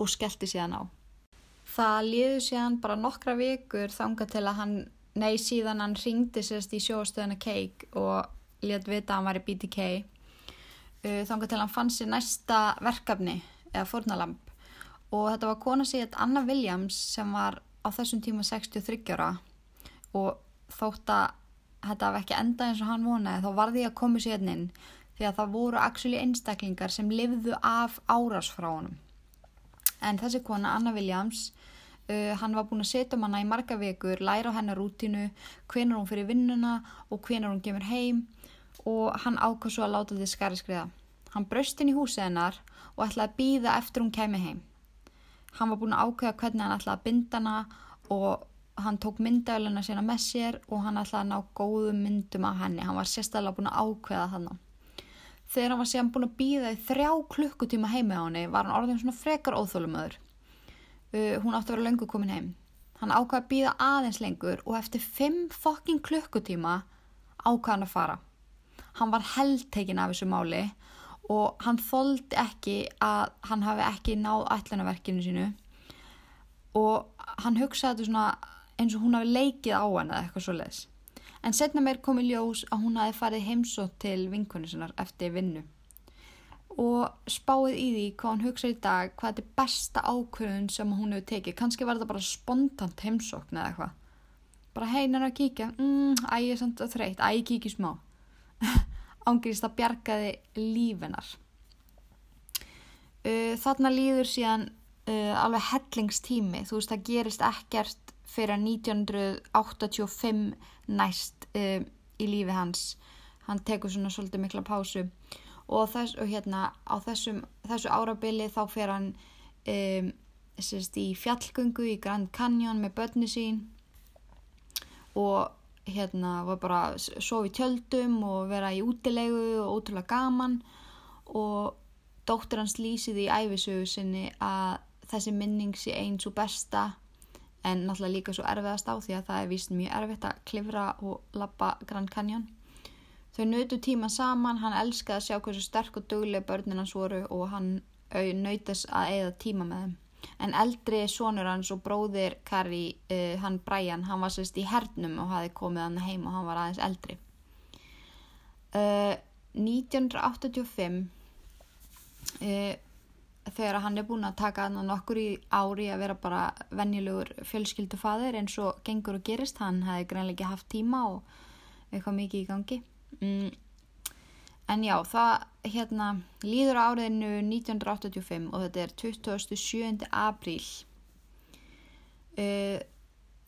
og skellti síðan á. Það liður síðan bara nokkra vikur þanga til að hann, nei síðan hann ringdi sérst í sjóastöðuna Cake og létt vita að hann var í BTK uh, þanga til hann fann sér næsta verkefni eða fornalamp og þetta var kona síðan Anna Williams sem var á þessum tíma 63 ára og þótt að þetta var ekki enda eins og hann vonaði þá var því að koma síðan inn því að það voru actually einstaklingar sem livðu af árás frá honum en þessi kona Anna Williams Uh, hann var búin að setja um hana í marga vekur, læra hennar rútinu, hvenar hún fyrir vinnuna og hvenar hún gemur heim og hann ákvað svo að láta þið skari skriða. Hann braust inn í húsið hennar og ætlaði að býða eftir hún kemi heim. Hann var búin að ákveða hvernig hann ætlaði að binda hana og hann tók myndaöluna sína með sér og hann ætlaði að ná góðum myndum af henni. Hann var sérstaklega búin að ákveða hann. Þegar hann var síðan búin að býða í þrjá klukkutíma heimi á henni var hann orðin svona frekar óþólumöður. Uh, hún átti að vera löngu komin heim. Hann ákvaði að býða aðeins lengur og eftir fimm fokkin klukkutíma ákvaði hann að fara. Hann var heldtekinn af þessu máli og hann þóldi ekki að hann hafi ekki náð ætlanaverkinu sínu og hann hugsaði þetta svona eins og hún hafi leikið á hann eða eitthvað svo leiðis. En setna meir kom í ljós að hún hafi farið heimsótt til vinkunni sinnar eftir vinnu. Og spáið í því hvað hún hugsa í dag hvað þetta er besta ákvörðun sem hún hefur tekið. Kannski var þetta bara spontant heimsókn eða eitthvað. Bara heinar að kíkja. Mm, æg er samt að þreytt, æg kíkja smá. Ángurist að bjargaði lífinar uh, þarna líður síðan uh, alveg hellingstími. Þú veist það gerist ekkert fyrir 1985 næst uh, í lífi hans. Hann tekur svona svolítið mikla pásu. Og, þess, og hérna á þessum, þessu árabili þá fer hann um, sérst, í fjallgöngu í Grand Canyon með börni sín og hérna var bara sofi tjöldum og vera í útilegu og ótrúlega gaman. Og dóttur hans lýsiði í æfisögu sinni að þessi minning sé eins og besta en náttúrulega líka svo erfiðast á því að það er vist mjög erfitt að klifra og lappa Grand Canyon Þau nötu tíma saman, hann elskaði að sjá hversu sterk og duglega börnin hans voru og hann nautast að eigða tíma með þeim. En eldri sonur hans og bróðir Kari, uh, hann Brian, hann var sérst í hernum og hafi komið hann heim og hann var aðeins eldri. Uh, 1985, uh, þegar hann er búin að taka hann nokkur í ári að vera bara venjulegur fjölskyldufadir eins og gengur og gerist, hann hefði greinlega ekki haft tíma og eitthvað mikið í gangi. Mm. En já, það hérna, líður áriðinu 1985 og þetta er 27. apríl. Uh,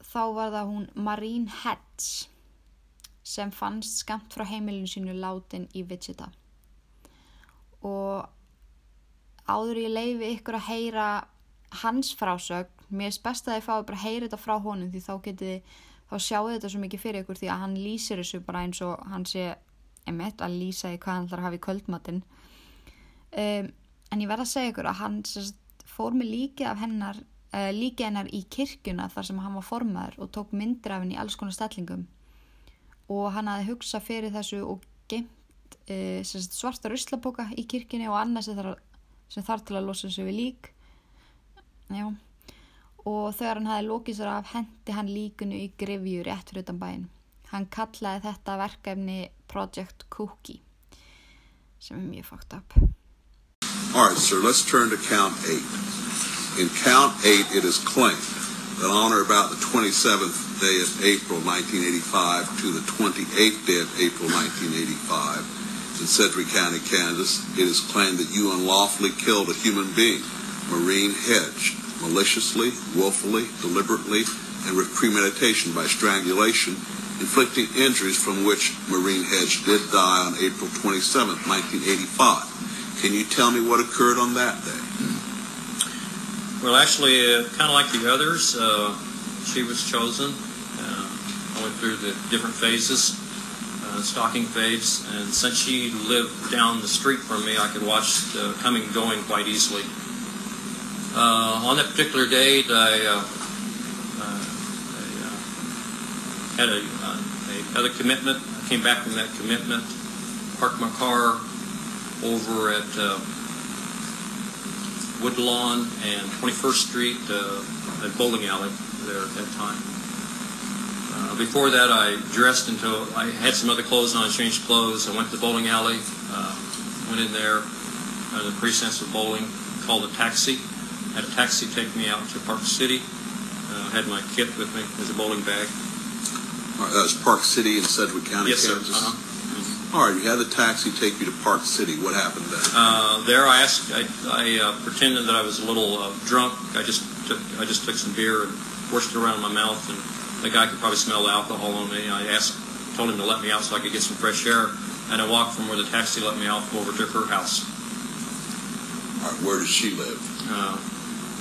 þá var það hún Marine Hedge sem fannst skamt frá heimilinu sínu látin í Wichita. Og áður ég leifi ykkur að heyra hans frásögn, mér er best að þið fái bara að heyra þetta frá honum því þá getið þá sjáu þetta svo mikið fyrir ykkur því að hann lýsir þessu bara eins og hann sé einmitt að lýsa í hvað hann ætlar að hafa í kvöldmattin um, en ég verða að segja ykkur að hann fór með líki af hennar uh, líki hennar í kirkuna þar sem hann var formaður og tók myndir af henni í alls konar stellingum. Og hann hafi hugsað fyrir þessu og geimt uh, svarta ruslaboka í kirkuna og annað sem þarf, sem þarf til að losa þessu við lík Já. Og þegar hann hafði lokið sér af hendi hann líkunu í grifju rétt fyrir utan bæinn. Hann kallaði þetta verkefni Project Cookie sem er mjög fucked up. All right, sir, let's turn to count eight. In count eight, it is claimed that on or about the 27th day of April 1985 to the 28th day of April 1985 in Sedgwick County, Kansas, it is claimed that you unlawfully killed a human being, Marine Hedge, maliciously, willfully, deliberately, and with premeditation by strangulation, inflicting injuries from which Marine Hedge did die on April 27, 1985. Can you tell me what occurred on that day? Well, actually, uh, kind of like the others, uh, she was chosen. Uh, I went through the different phases, uh, stalking phase, and since she lived down the street from me, I could watch the coming and going quite easily. Uh, on that particular date, I, uh, uh, I uh, had a, uh, another commitment. I came back from that commitment, parked my car over at Woodlawn and 21st Street uh, at bowling alley there at that time. Uh, before that, I dressed until I had some other clothes on, changed clothes. I went to the bowling alley, uh, went in there, uh, the precincts of bowling, called a taxi, had a taxi take me out to Park City, uh, had my kit with me as a bowling bag. All right, that was Park City in Sedgwick County, Yes, sir. Kansas. Uh-huh. All right, you had the taxi take you to Park City. What happened then? Uh, there, I asked, I, I uh, pretended that I was a little uh, drunk. I just took, I just took some beer and forced it around my mouth, and the guy could probably smell the alcohol on me. I asked, told him to let me out so I could get some fresh air, and I walked from where the taxi let me out over to her house, All right, where does she live? uh,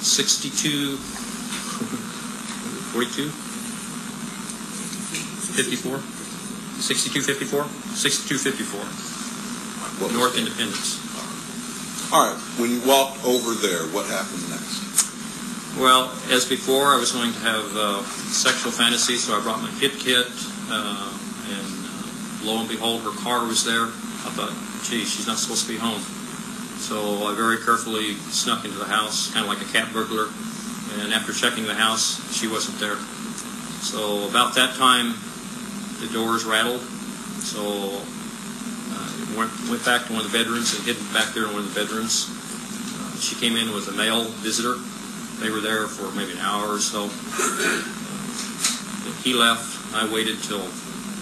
62, 42, 54, 62, 54, 62, 54, What North? Independence. All right, when you walked over there, what happened next? Well, as before, I was going to have uh, sexual fantasies, so I brought my hit kit, uh, and uh, lo and behold, her car was there. I thought, gee, she's not supposed to be home. So I very carefully snuck into the house, kind of like a cat burglar, and after checking the house, she wasn't there. So about that time, the doors rattled, so uh, went, went back to one of the bedrooms and hid back there in one of the bedrooms. Uh, she came in with a male visitor. They were there for maybe an hour or so. He left. I waited till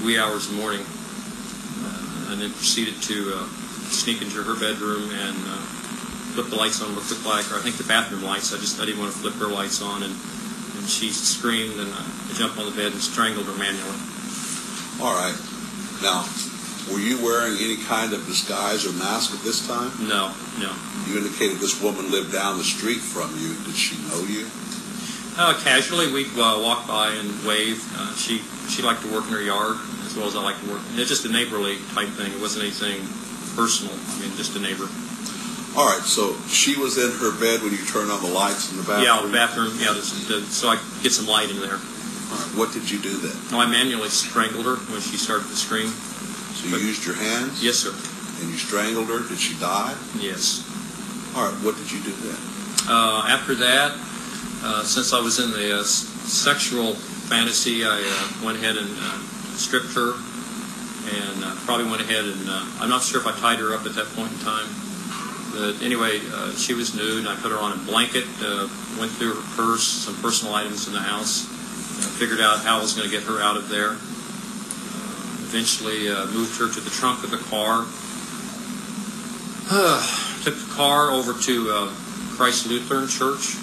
wee hours in the morning, uh, and then proceeded to uh, sneak into her bedroom and uh, flip the lights on. What looked like, or I think the bathroom lights. I just I didn't want to flip her lights on, and, and she screamed, and I jumped on the bed and strangled her manually. All right. Now, were you wearing any kind of disguise or mask at this time? No, no. You indicated this woman lived down the street from you. Did she know you? Uh, casually, we'd uh, walk by and wave. Uh, she she liked to work in her yard as well as I like to work. It's just a neighborly type thing. It wasn't anything personal. I mean, just a neighbor. All right, so she was in her bed when you turned on the lights in the bathroom? Yeah, the bathroom. Yeah, this, the, so I could get some light in there. All right, what did you do then? No, I manually strangled her when she started to scream. You used your hands? Yes, sir. And you strangled her? Did she die? Yes. All right, what did you do then? Uh, after that, uh, since I was in the uh, s- sexual fantasy, I uh, went ahead and uh, stripped her, and uh, probably went ahead and uh, I'm not sure if I tied her up at that point in time. But anyway, uh, she was nude, and I put her on a blanket. Uh, went through her purse, some personal items in the house. Uh, figured out how I was going to get her out of there. Uh, eventually, uh, moved her to the trunk of the car. Took the car over to uh, Christ Lutheran Church.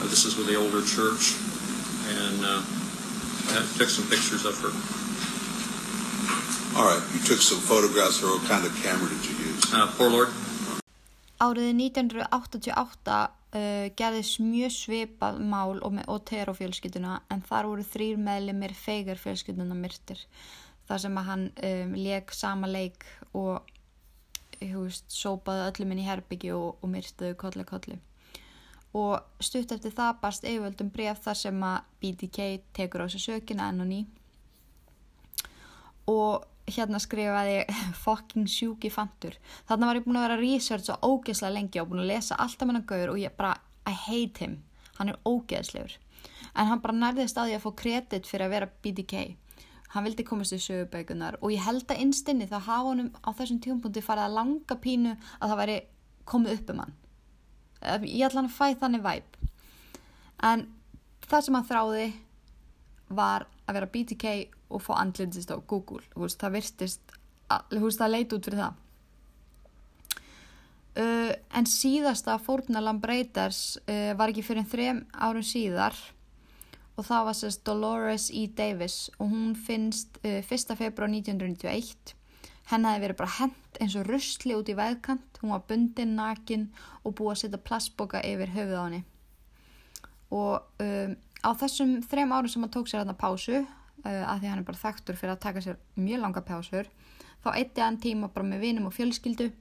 Uh, this is with the older church, and uh, I took some pictures of her. All right, you took some photographs. Or what kind of camera did you use? Uh, poor Lord. Árið 1988 uh, gerðist mjög svipað mál og með Otero fjölskylduna en þar voru þrýr meðlimir feigar fjölskylduna myrtir. Þar sem að hann um, leik sama leik og veist, sópaði öllum inn í herbyggi og, og myrtaði kolli kolli. Og stutt eftir það barst yfirvöldum bref þar sem að BTK tekur á sig sökina enn og ný. Og hérna skrifaði fucking sjúki fantur. Þarna var ég búin að vera að researcha ógeðslega lengi og búin að lesa alltaf menna gaur og ég bara, I hate him. hann er ógeðslegur en hann bara nærðist að því að fá kredit fyrir að vera BDK hann vildi komast í sögubækunar og ég held að innstinni þá hafa honum á þessum tíumpunkti farið að langa pínu að það væri komið upp um hann. Ég ætla hann að fæ þannig væp en það sem hann þráði var að vera BTK og fá andlindist á Google. Veist, það virtist, veist, það leit út fyrir það. Uh, en síðasta fórnalam breytars uh, var ekki fyrir þrem árum síðar og það var sérst Dolores E. Davis og hún finnst uh, 1. februar 1991 henn hefði verið bara hent eins og rusli út í veðkant hún var bundin nakin og búið að setja plastboka yfir höfuð á henni og um, á þessum þrem árum sem hann tók sér þarna pásu uh, að því hann er bara þekktur fyrir að taka sér mjög langa pásur þá eitti hann tíma bara með vinum og fjölskyldu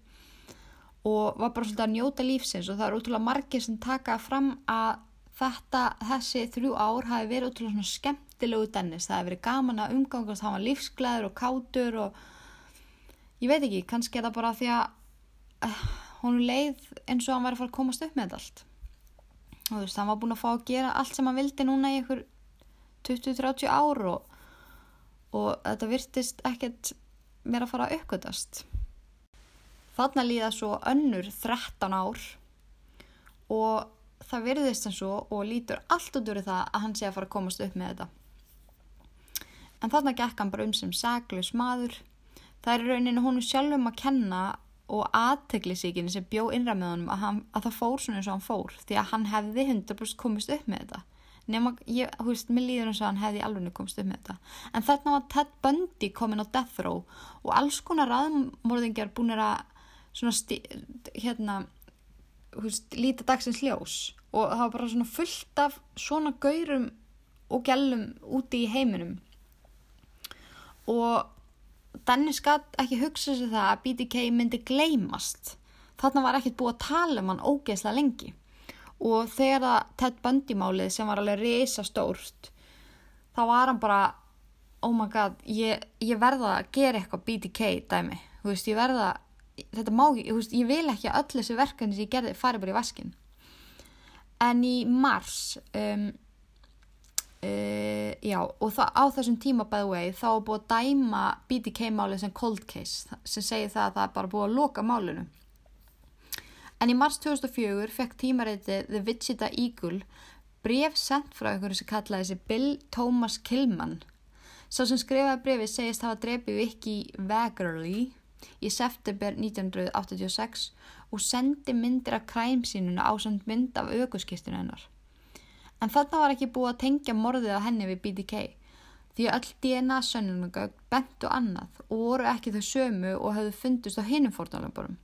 og var bara svolítið að njóta lífsins og það er útrúlega margir sem taka fram að þetta, þessi þrjú ár hafi verið útrúlega svona skemmtilegu dennis, það hefði verið gaman að umgangast, var lífsglæður og kátur og ég veit ekki, kannski er það bara því að uh, hún leið eins og hann var að fara að komast upp með þetta allt. Og þú veist, hann var búin að fá að gera allt sem hann vildi núna í ykkur 20-30 ár og, og þetta virtist ekkert mér að fara að uppgötast þarna líða svo önnur 13 ár og það virðist eins og og lítur allt út úr það að hann sé að fara að komast upp með þetta. En þarna gekk hann bara um sem saglus maður. Það er rauninu honum sjálfum að kenna og aðteglisíkinni sem bjó innra með honum að, hann, að það fór svona eins og hann fór því að hann hefði 100% komist upp með þetta. Nema, ég, hú veist, mér líður eins og hann hefði alveg komist upp með þetta. En þarna var Ted Bundy komin á death row og alls konar aðmorðingjar búin að svona hérna veist, líta dagsins ljós og það var bara svona fullt af svona gaurum og gælum úti í heiminum og Dennis gætt ekki hugsa sér það að BTK myndi gleymast. Þarna var ekkert búið að tala um hann ógeðslega lengi. Og þegar það Ted Bundy málið sem var alveg reysa stórt, þá var hann bara, oh my god, ég, ég verða að gera eitthvað BTK dæmi. Þú veist, ég verða, þetta má ekki, veist, ég vil ekki að öll þessi verkefni sem ég gerði fari bara í vaskin. En í mars, um, Uh, já, og það, á þessum tíma by the way, þá er búið að dæma BTK málið sem cold case sem segir það að það er bara búið að loka málinu. En í mars 2004 fekk tímareitið The Wichita Eagle bref sendt frá einhverju sem kallaði þessi Bill Thomas Killman sá sem skrifaði brefi segist hafa drefið Vicky Wagerly í september 1986 og sendi myndir af kræmsínuna á samt mynd af aukuskistinu hennar En þarna var ekki búið að tengja morðið á henni við BDK því öll DNA sönnunagögg bentu annað og voru ekki þau sömu og hefðu fundist á hinnum fórnalömburum.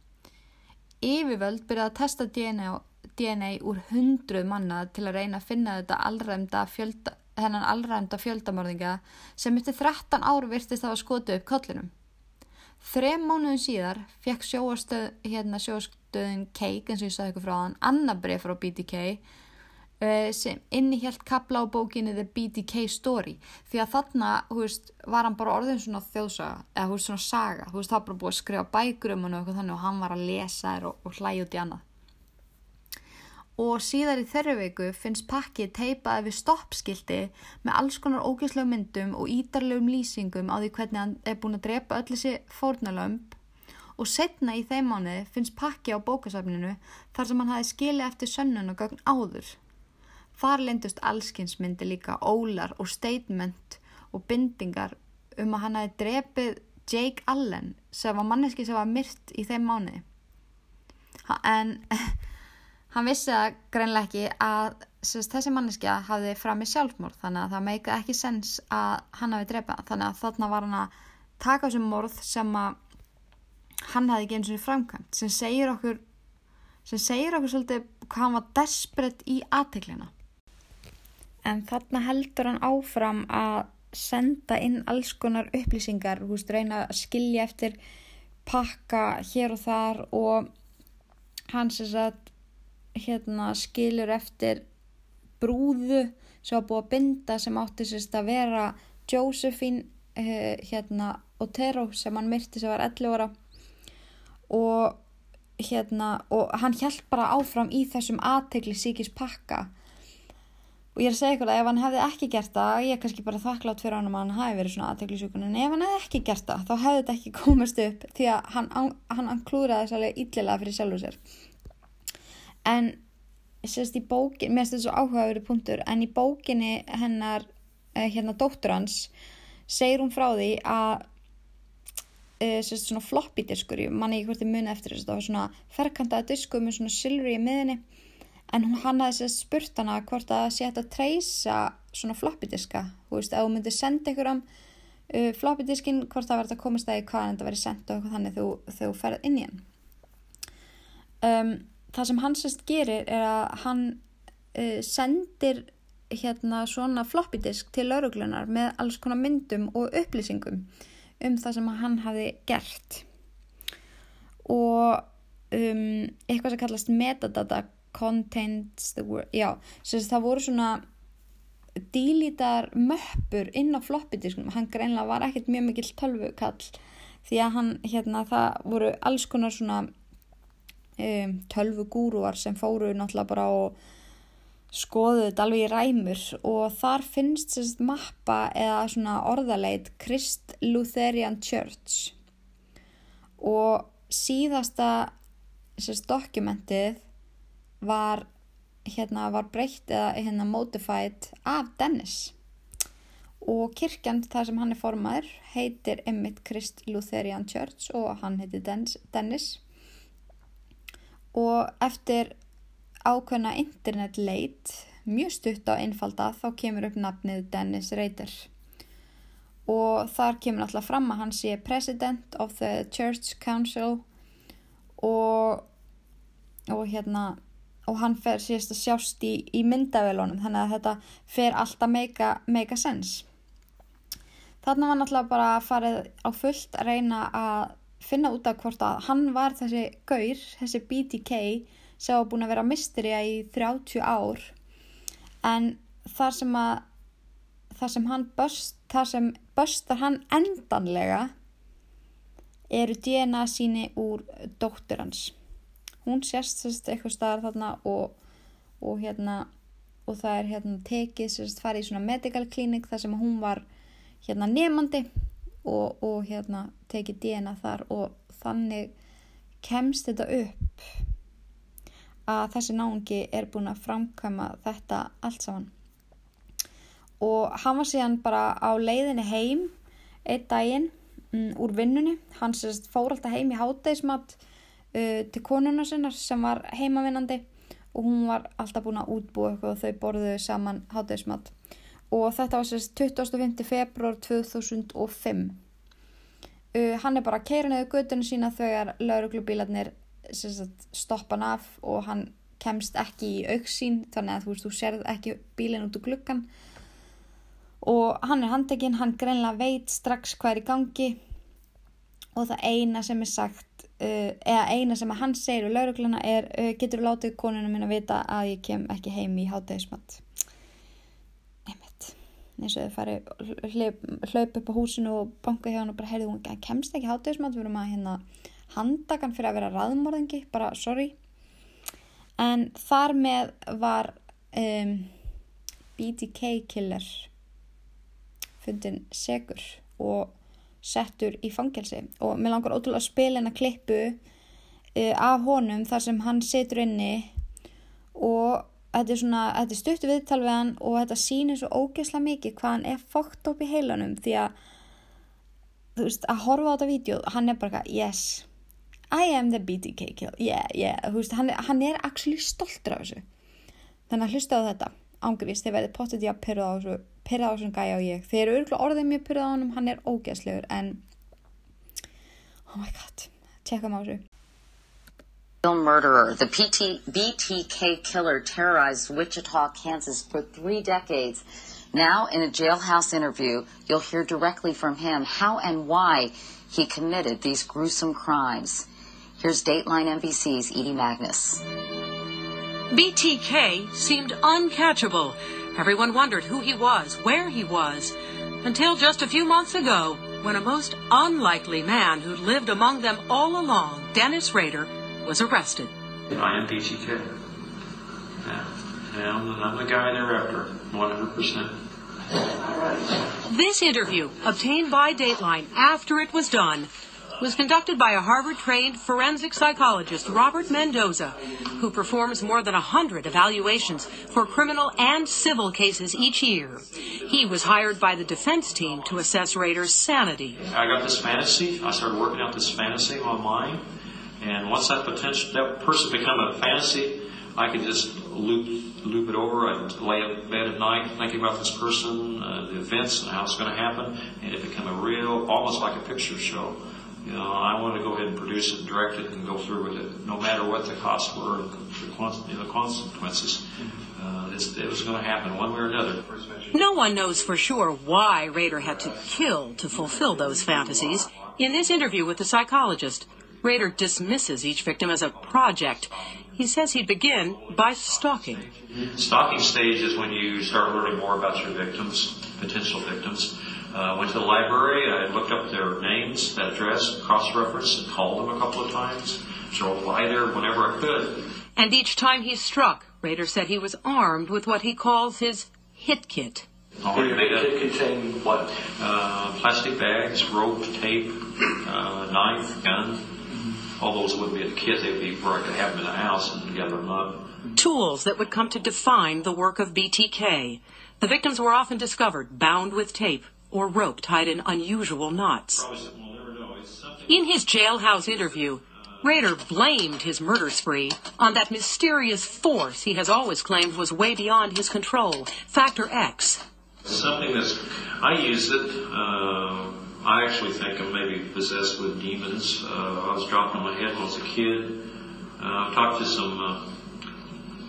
Yfirvöld byrjaði að testa DNA, DNA úr hundruð manna til að reyna að finna þetta allræmda fjölda, hennan allræmda fjöldamörðinga sem eftir 13 ár virtist að skota upp kollinum. Þrem mánuðin síðar fekk sjóastöð, hérna, sjóastöðin Cake, eins og ég sagði ykkur frá hann, annar breyf frá BDK Eh, sem innihjalt kapla á bókinni The BDK Story. Því að þarna, hú veist, var hann bara orðin svona þjóðsaga, eða hú veist, svona saga. Þú veist, það var bara búið að skrifa bækur um hann og eitthvað þannig og hann var að lesa þér og, og hlæja út í annað og síðar í þeirri veiku finnst pakkið teipaði við stoppskildi með alls konar ógæslegum myndum og ídarlegum lýsingum á því hvernig hann er búin að drepa öll þessi fórnalömp og setna í þeim mánuði finnst pakki á bókasafninu þar sem hann hafi skilið eftir sönnun og gögn áður Þar lindust allskinsmyndi líka ólar og statement og bindingar um að hann hafi drepið Jake Allen sem var manneski sem var myrt í þeim mánuði. En hann vissi það greinlega ekki að sérst, þessi manneskja hafi fram í sjálfmórð þannig að það meika ekki sens að hann hafi drepað. Þannig að þarna var hann að taka þessum morð sem að hann hafi ekki eins og framkvæmt sem segir okkur sem segir okkur svolítið hvað hann var desperate í aðteglina en þarna heldur hann áfram að senda inn alls konar upplýsingar, hú veist, reyna að skilja eftir pakka hér og þar og hann sem sagt hérna skilur eftir brúðu sem var búið að binda sem átti sérst að vera Josephine uh, hérna Otero sem hann myrti sem var 11 ára. Og hérna og hann hjælt bara áfram í þessum aðtegli síkis pakka. Og ég er að segja ykkur að ef hann hefði ekki gert það ég er kannski bara þakklátt fyrir hann að hann hafi verið svona aðteglisjúkun en ef hann hefði ekki gert það þá hefði þetta ekki komast upp því að hann, hann, hann klúraði alveg illilega fyrir sjálfur sér en sérst í bókin, mér finnst þetta svo áhugaverið punktur en í bókinni hennar eh, hérna dóttur hans segir hún frá því að eh, sérst svona floppy diskur ég manni ekki hvort ég muni eftir þess að það var svona ferkantaða diskur með svona silfri í miðinni en hún hann hafði sérst spurt hana hvort að sé hægt að treysa svona floppy diska þú veist, ef þú myndir senda ykkur um uh, floppy diskin, hvort það verður að komast það í hvaðan þetta verður sendt og þannig þegar þú ferð inn í hann. Um, það sem hann sérst gerir er að hann uh, sendir hérna svona floppy disk til lauruglunar með alls konar myndum og upplýsingum um það sem hann hafi gert. Og um, eitthvað sem kallast metadata contains the word já, sérst það voru svona dílítar möppur inn á floppy diskunum, hann greinlega var ekkert mjög mikill tölvukall því að hann hérna það voru alls konar svona um, tölvu gúruar sem fóru náttúrulega bara og skoðuðu þetta alveg í ræmur og þar finnst sérst mappa eða svona orðaleit Christ Lutheran Church. Og síðasta sérst dokumentið var hérna var breytt eða hérna modified af Dennis. Og kirkjan þar sem hann er formaður heitir Emmitt Christ Lutheran Church og hann heitir Dennis og eftir ákveðna internetleit mjög stutt á einfalda þá kemur upp nafnið Dennis Rader. Og þar kemur alltaf fram að hann sé President of the Church Council og, og hérna og hann fer síðast að sjást í, í myndavelunum þannig að þetta fer alltaf meika, meika sens. Þarna var náttúrulega bara að farið á fullt að reyna að finna út af hvort að hann var þessi gaur, þessi BTK sem hafa búin að vera mysteria í 30 ár. En þar sem að þar sem hann böst, þar sem böstar hann endanlega eru DNA síni úr dóttur hans. Hún sérst eitthvað staðar þarna og, og hérna og það er hérna tekið sérst farið í svona medical clinic þar sem hún var hérna nefandi og, og hérna tekið DNA þar og þannig kemst þetta upp að þessi náungi er búin að framkvæma þetta allt saman. Og hann var síðan bara á leiðinni heim einn daginn um, úr vinnunni. Hann sérst fór alltaf heim í hátdeismat uh, til konuna sinnar sem var heimavinnandi og hún var alltaf búin að útbúa eitthvað og þau borðuðu saman hátdeismat og þetta var sérst 25. februar 2005 uh, hann er bara að keira neðu göttinu sína þegar lauruglubílarnir stoppa hann af og hann kemst ekki í auksín þannig að þú veist, þú serð ekki bílinn út úr glukkan og hann er handekinn, hann greinlega veit strax hvað er í gangi. Og það eina sem er sagt uh, eða eina sem hann segir úr laurugluna er uh, getur látið konuna mín að vita að ég kem ekki heim í hátæðismat einmitt eins og þau farið hlaup upp á húsinu og banka hjá hann og bara heyrðu hún kemst ekki hátæðismat við erum að hérna handakan fyrir að vera raðmorðingi, bara sorry. En þar með var um, BTK killer fundin segur og settur í fangelsi og mér langar ótrúlega að spila hennar klippu uh, af honum þar sem hann setur inni og þetta er svona, þetta er stuttu viðtal við hann og þetta sýnir svo ógeðslega mikið hvað hann er fókt upp í heilanum því að þú veist, að horfa á þetta vídeo, hann er bara, yes I am the BTK kill yeah, yeah, veist, hann, hann er actually stoltur af þessu. Þannig að hlusta á þetta ángrís, þeir verði potið í að pyrra á þessu pyrra á þessum gæja og ég. Þeir eru örgulega orðið mjög pyrrað á hann hann er ógeðslegur en oh my god, tjekka maður þessu murderer. The PT, BTK killer terrorized Wichita, Kansas for three decades. Now, in a jailhouse interview, you'll hear directly from him how and why he committed these gruesome crimes. Here's Dateline NBC's Edie Magnus. BTK seemed uncatchable. Everyone wondered who he was, where he was, until just a few months ago when a most unlikely man who'd lived among them all along, Dennis Rader, was arrested. I am BTK. Yeah. And I'm, I'm the guy they're after. 100%. This interview, obtained by Dateline after it was done, was conducted by a Harvard trained forensic psychologist, Robert Mendoza, who performs more than 100 evaluations for criminal and civil cases each year. He was hired by the defense team to assess Rader's sanity. I got this fantasy. I started working out this fantasy in my mind, and once that potential that person become a fantasy, I could just loop loop it over. I'd lay in bed at night thinking about this person, uh, the events, and how it's going to happen, and it become a real, almost like a picture show. You know, I wanted to go ahead and produce it, and direct it, and go through with it, no matter what the costs were, and the, consequences. Uh, it was going to happen one way or another. No one knows for sure why Rader had to kill to fulfill those fantasies. In this interview with the psychologist, Rader dismisses each victim as a project. He says he'd begin by stalking. Stalking stage is when you start learning more about your victims, potential victims. Uh, went to the library, I looked up their names, that address, cross-referenced, and called them a couple of times. Drove by there whenever I could. And each time he struck, Rader said he was armed with what he calls his hit kit. Already made up. contain what? Uh, plastic bags, rope, tape, uh, knife, gun. All those wouldn't be in the kit, they'd be where I could have them in the house and gather them up. Tools that would come to define the work of BTK. The victims were often discovered bound with tape or rope tied in unusual knots. Probably something we'll never know. It's something. In his jailhouse interview, Rader blamed his murder spree on that mysterious force he has always claimed was way beyond his control, Factor X. Something that's, I use it, uh, I actually think I'm maybe possessed with demons. Uh, I was dropped on my head when I was a kid. Uh, I've talked to some uh,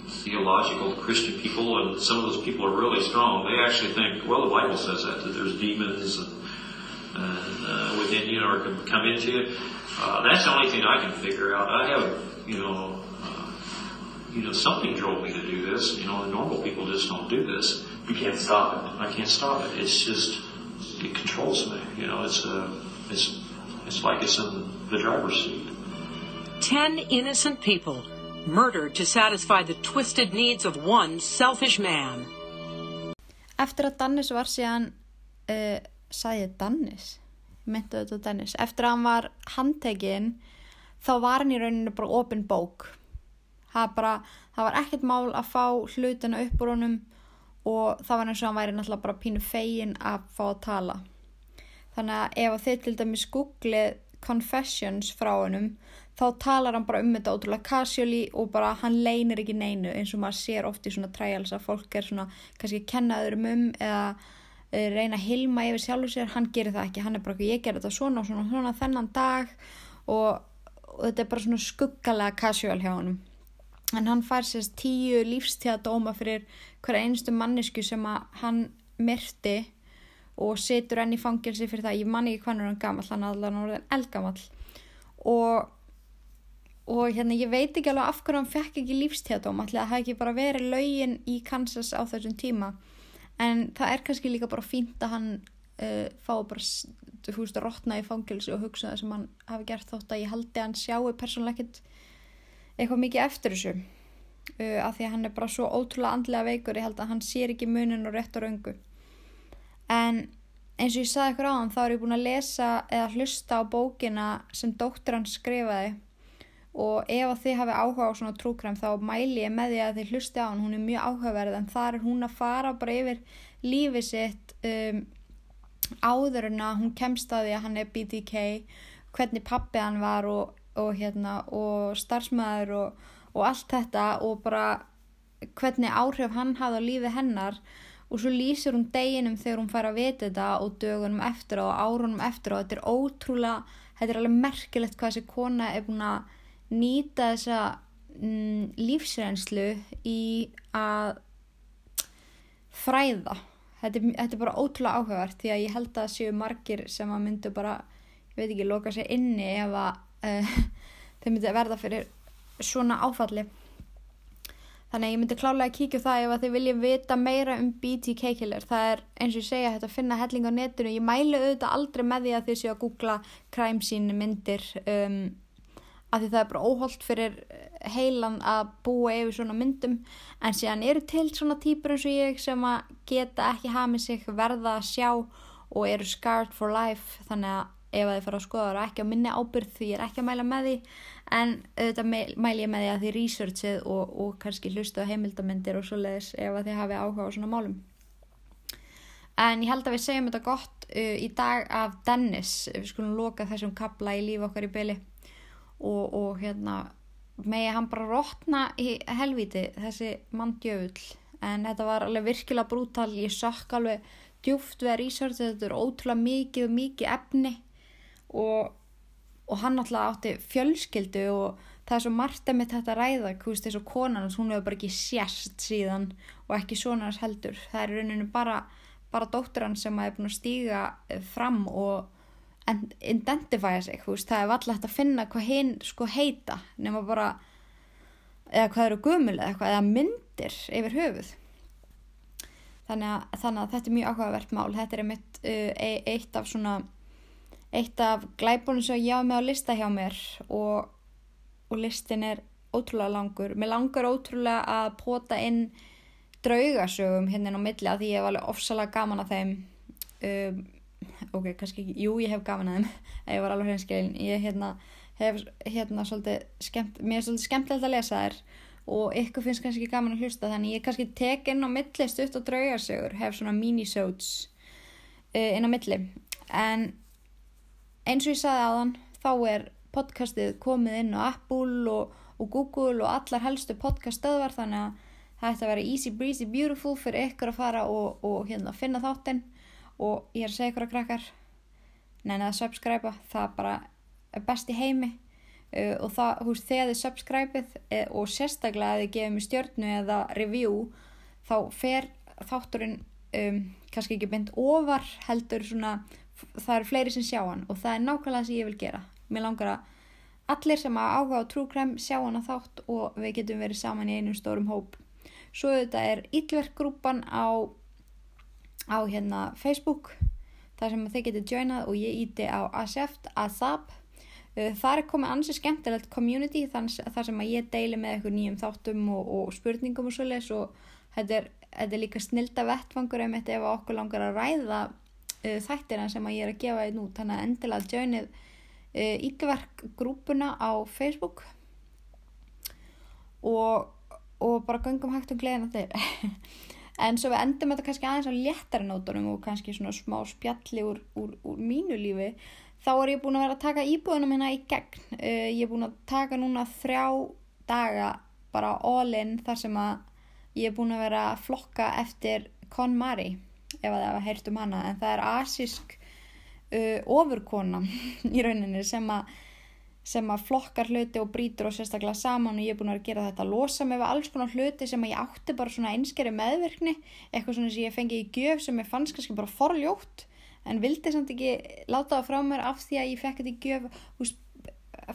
theological Christian people, and some of those people are really strong. They actually think, well, the Bible says that, that there's demons and, and uh, within you or can come into you. Uh, that's the only thing I can figure out. I have, you know, uh, you know, something drove me to do this. You know, normal people just don't do this. You can't stop it. I can't stop it. It's just it controls me. You know, it's uh, it's it's like it's in the driver's seat. Ten innocent people murdered to satisfy the twisted needs of one selfish man. Eftir að Dannis var síðan, uh, sagði ég Dannis? Meinti þetta Dennis. Eftir að hann var handtekinn, þá var hann í rauninu bara opin bók. Það, bara, það var ekkert mál að fá hlutina upp úr honum og það var eins og hann væri náttúrulega bara pínu fegin að fá að tala. Þannig að ef þið til dæmis googlið confessions frá honum, þá talar hann bara um þetta ótrúlega casually og bara hann leynir ekki neinu eins og maður sér oft í svona trials að fólk er svona kannski að kenna öðrum um eða uh, reyna að hilma yfir sjálfur sér, hann gerir það ekki, hann er bara ekki, ég ger þetta svona og svona, svona þennan dag og, og þetta er bara svona skuggalega casual hjá honum. En hann fær sérst tíu lífstíðadóma fyrir hverja einstu mannesku sem hann myrti og situr enn í fangelsi fyrir það, ég man ekki hvernig hann gamall, hann er allavega orðin eldgamall. Og, og hérna ég veit ekki alveg af hverju hann fekk ekki lífstíðadóm, allir að það ekki bara verið laugin í Kansas á þessum tíma. En það er kannski líka bara fínt að hann uh, fá bara þú veist að rotna í fangelsi og hugsa það sem hann hafi gert þótt að ég haldi að hann sjáu persónulega ekkert eitthvað mikið eftir þessu uh, af því að hann er bara svo ótrúlega andlega veikur ég held að hann sér ekki munin og rétt og raungu en eins og ég saði ykkur á hann þá er ég búin að lesa eða hlusta á bókina sem dóttir hann skrifaði. Og ef að þið hafi áhuga á svona trúkræm þá mæli ég með því að þið hlusti á hann. Hún er mjög áhugaverð en þar er hún að fara bara yfir lífið sitt um, áður en að hún kemst að því að hann er BTK hvernig pappi hann var og, og, hérna, og starfsmæður og, og allt þetta og bara hvernig áhrif hann hafði á lífið hennar. Og svo lýsir hún deginum þegar hún fær að vita þetta og dögunum eftir og árunum eftir og þetta er ótrúlega, þetta er alveg merkilegt hvað þessi kona er búin að nýta þessa mm, lífsreynslu í að fræða. Þetta er, þetta er bara ótrúlega áhugavert því að ég held að séu margir sem að myndu bara, ég veit ekki, loka sér inni ef að uh, þeir myndi verða fyrir svona áfalli. Þannig að ég myndi klálega að kíkja það ef að þið viljum vita meira um BTK killer. Það er eins og ég segja þetta að finna helling á netinu. Ég mælu auðvitað aldrei með því að þið séu að googla crime scene myndir um, af því það er bara óholt fyrir heilan að búa yfir svona myndum. En síðan eru til svona típur eins og ég sem að geta ekki hamið sig verða að sjá og eru scarred for life. Þannig að ef að þið fara að skoða það er ekki á minni ábyrð því ég er ekki að mæla með því en auðvitað mæl ég með því að þið researchið og, og kannski hlustu á heimildamindir og svo leiðis ef að þið hafi áhuga á svona málum. En ég held að við segjum þetta gott uh, í dag af Dennis. Við skulum loka þessum kabla í líf okkar í byli og, og hérna megi hann bara rótna í helviti þessi mann djöfull en þetta var alveg virkilega brútal. Ég sökk alveg djúft við að researcha þetta er ótrúlega mikið og mikið efni. Og, og hann alltaf átti fjölskyldu og það er svo margt að mitt þetta ræða veist, þessu konan, hún hefur bara ekki sérst síðan og ekki svona heldur. Það er rauninu bara, bara dóttur hann sem er búin að stíga fram og identifæja sig veist, það er alltaf hægt að finna hvað hinn sko heita nema bara eða hvað eru gumul eða eitthvað eða myndir yfir höfuð. Þannig að, þannig að þetta er mjög áhugavert mál. Þetta er einmitt uh, e, eitt af svona eitt af glæbunum sem ég hafa með á lista hjá mér og, og listin er ótrúlega langur. Mér langar ótrúlega að pota inn draugasögum hérna á milli að því ég hef alveg ofsalega gaman að þeim. Um, ok, kannski ekki, jú ég hef gaman að þeim. Ég var alveg hreinskilin. Ég hérna, hef hérna svolítið skemmt, mér er svolítið skemmtilegt að lesa þær og ykkur finnst kannski gaman að hlusta þannig ég kannski tek inn á milli stutt og draugarsögur hef svona minisodes uh, inn á milli. En eins og ég sagði aðan þá er podcastið komið inn á Apple og, og Google og allar helstu podcaststöðvar þannig að það ætti að vera easy breezy beautiful fyrir ykkur að fara og, og hérna finna þáttinn. Og ég er að segja ykkur að krakkar neina að subscribe það bara er best í heimi. Uh, og það, húst, þegar þið subscribeið uh, og sérstaklega að þið gefið mér stjórnu eða review þá fer þátturinn um, kannski ekki beint ofar heldur svona það eru fleiri sem sjá hann og það er nákvæmlega það sem ég vil gera. Mér langar að allir sem að áhuga á trúkrem sjá hann að þátt og við getum verið saman í einum stórum hóp. Svo þetta er ítlverkgrúpan á á hérna Facebook þar sem þið getur joinað og ég íti á Aseft Asap. Það er komið ansið skemmtilegt community þar sem að ég deili með eitthvað nýjum þáttum og, og spurningum og svolítið og þetta er, þetta er líka snilda vettfangur ef okkur langar að ræða uh, þættina sem að ég er að gefa einn út þannig að endilega joinið uh, ílverk grúpuna á Facebook. Og, og bara gangum hægt og gleðina þeir en svo við endum þetta kannski aðeins á léttari nótunum og kannski svona smá spjalli úr, úr, úr mínu lífi. Þá er ég búin að vera að taka íbúðunum hérna í gegn. Uh, ég er búin að taka núna þrjá daga bara all in þar sem að ég er búin að vera að flokka eftir KonMari ef að það hefa heyrt um hana en það er asísk uh, ofurkona í rauninni sem að sem að flokkar hluti og brítur og sérstaklega saman og ég er búin að gera þetta losa mig við alls konar hluti sem að ég átti bara svona einskeri meðvirkni, eitthvað svona sem ég fengi í gjöf sem ég fannst kannski bara forljótt en vildi samt ekki láta það frá mér af því að ég fekk þetta í gjöf húst,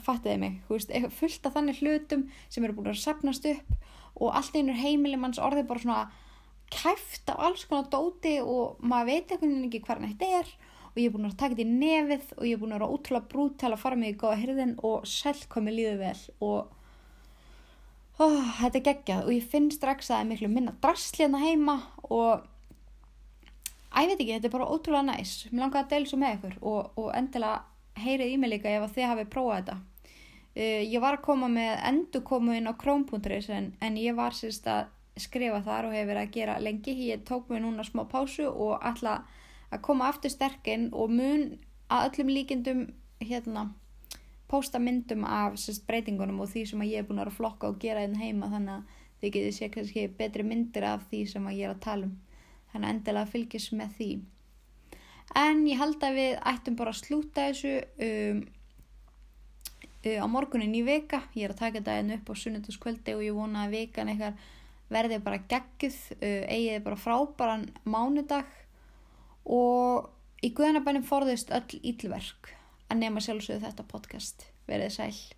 fattiði mig húst, fullt af þannig hlutum sem eru búin að sapnast upp og allt einur heimili manns orði bara svona kæft af alls konar dóti og maður veit eitthvað ekki hvað þetta er og ég er búin að taka þetta í nefið og ég er búin að vera ótrúlega brútal að fara mig í góða hyrðin og selv komi líðu vel og oh, þetta er geggjað og ég finn strax að það er miklu minna drastlíðna heima og að ég veit ekki, þetta er bara ótrúlega næs. Mér langar að deila svo með ykkur og, og endilega heyrið í mig líka ef þið hafið prófað þetta. Uh, ég var að koma með endur komu inn á króm.is en, en ég var sérst að skrifa þar og hefur verið að gera lengi. Ég tók mig núna smá pásu og ætla að koma aftur sterkinn og mun að öllum líkindum hérna posta myndum af sérst, breytingunum og því sem ég er búin að flokka og gera einn hérna heima. Þannig að þið getið sé kannski betri myndir af því sem ég er að tala um. Þannig að endilega fylgjast með því. En ég held að við ættum bara að slúta þessu um, uh, á morgunin í veka ég er að taka einn upp á sunnutaskvöldi og ég vona að vekan eitthvað verðið bara geggjuð, uh, eigið bara frábæran mánudag og í guðanabænum forðist öll ílverk að nema sjálfsögðu þetta podcast. Verðið sæl.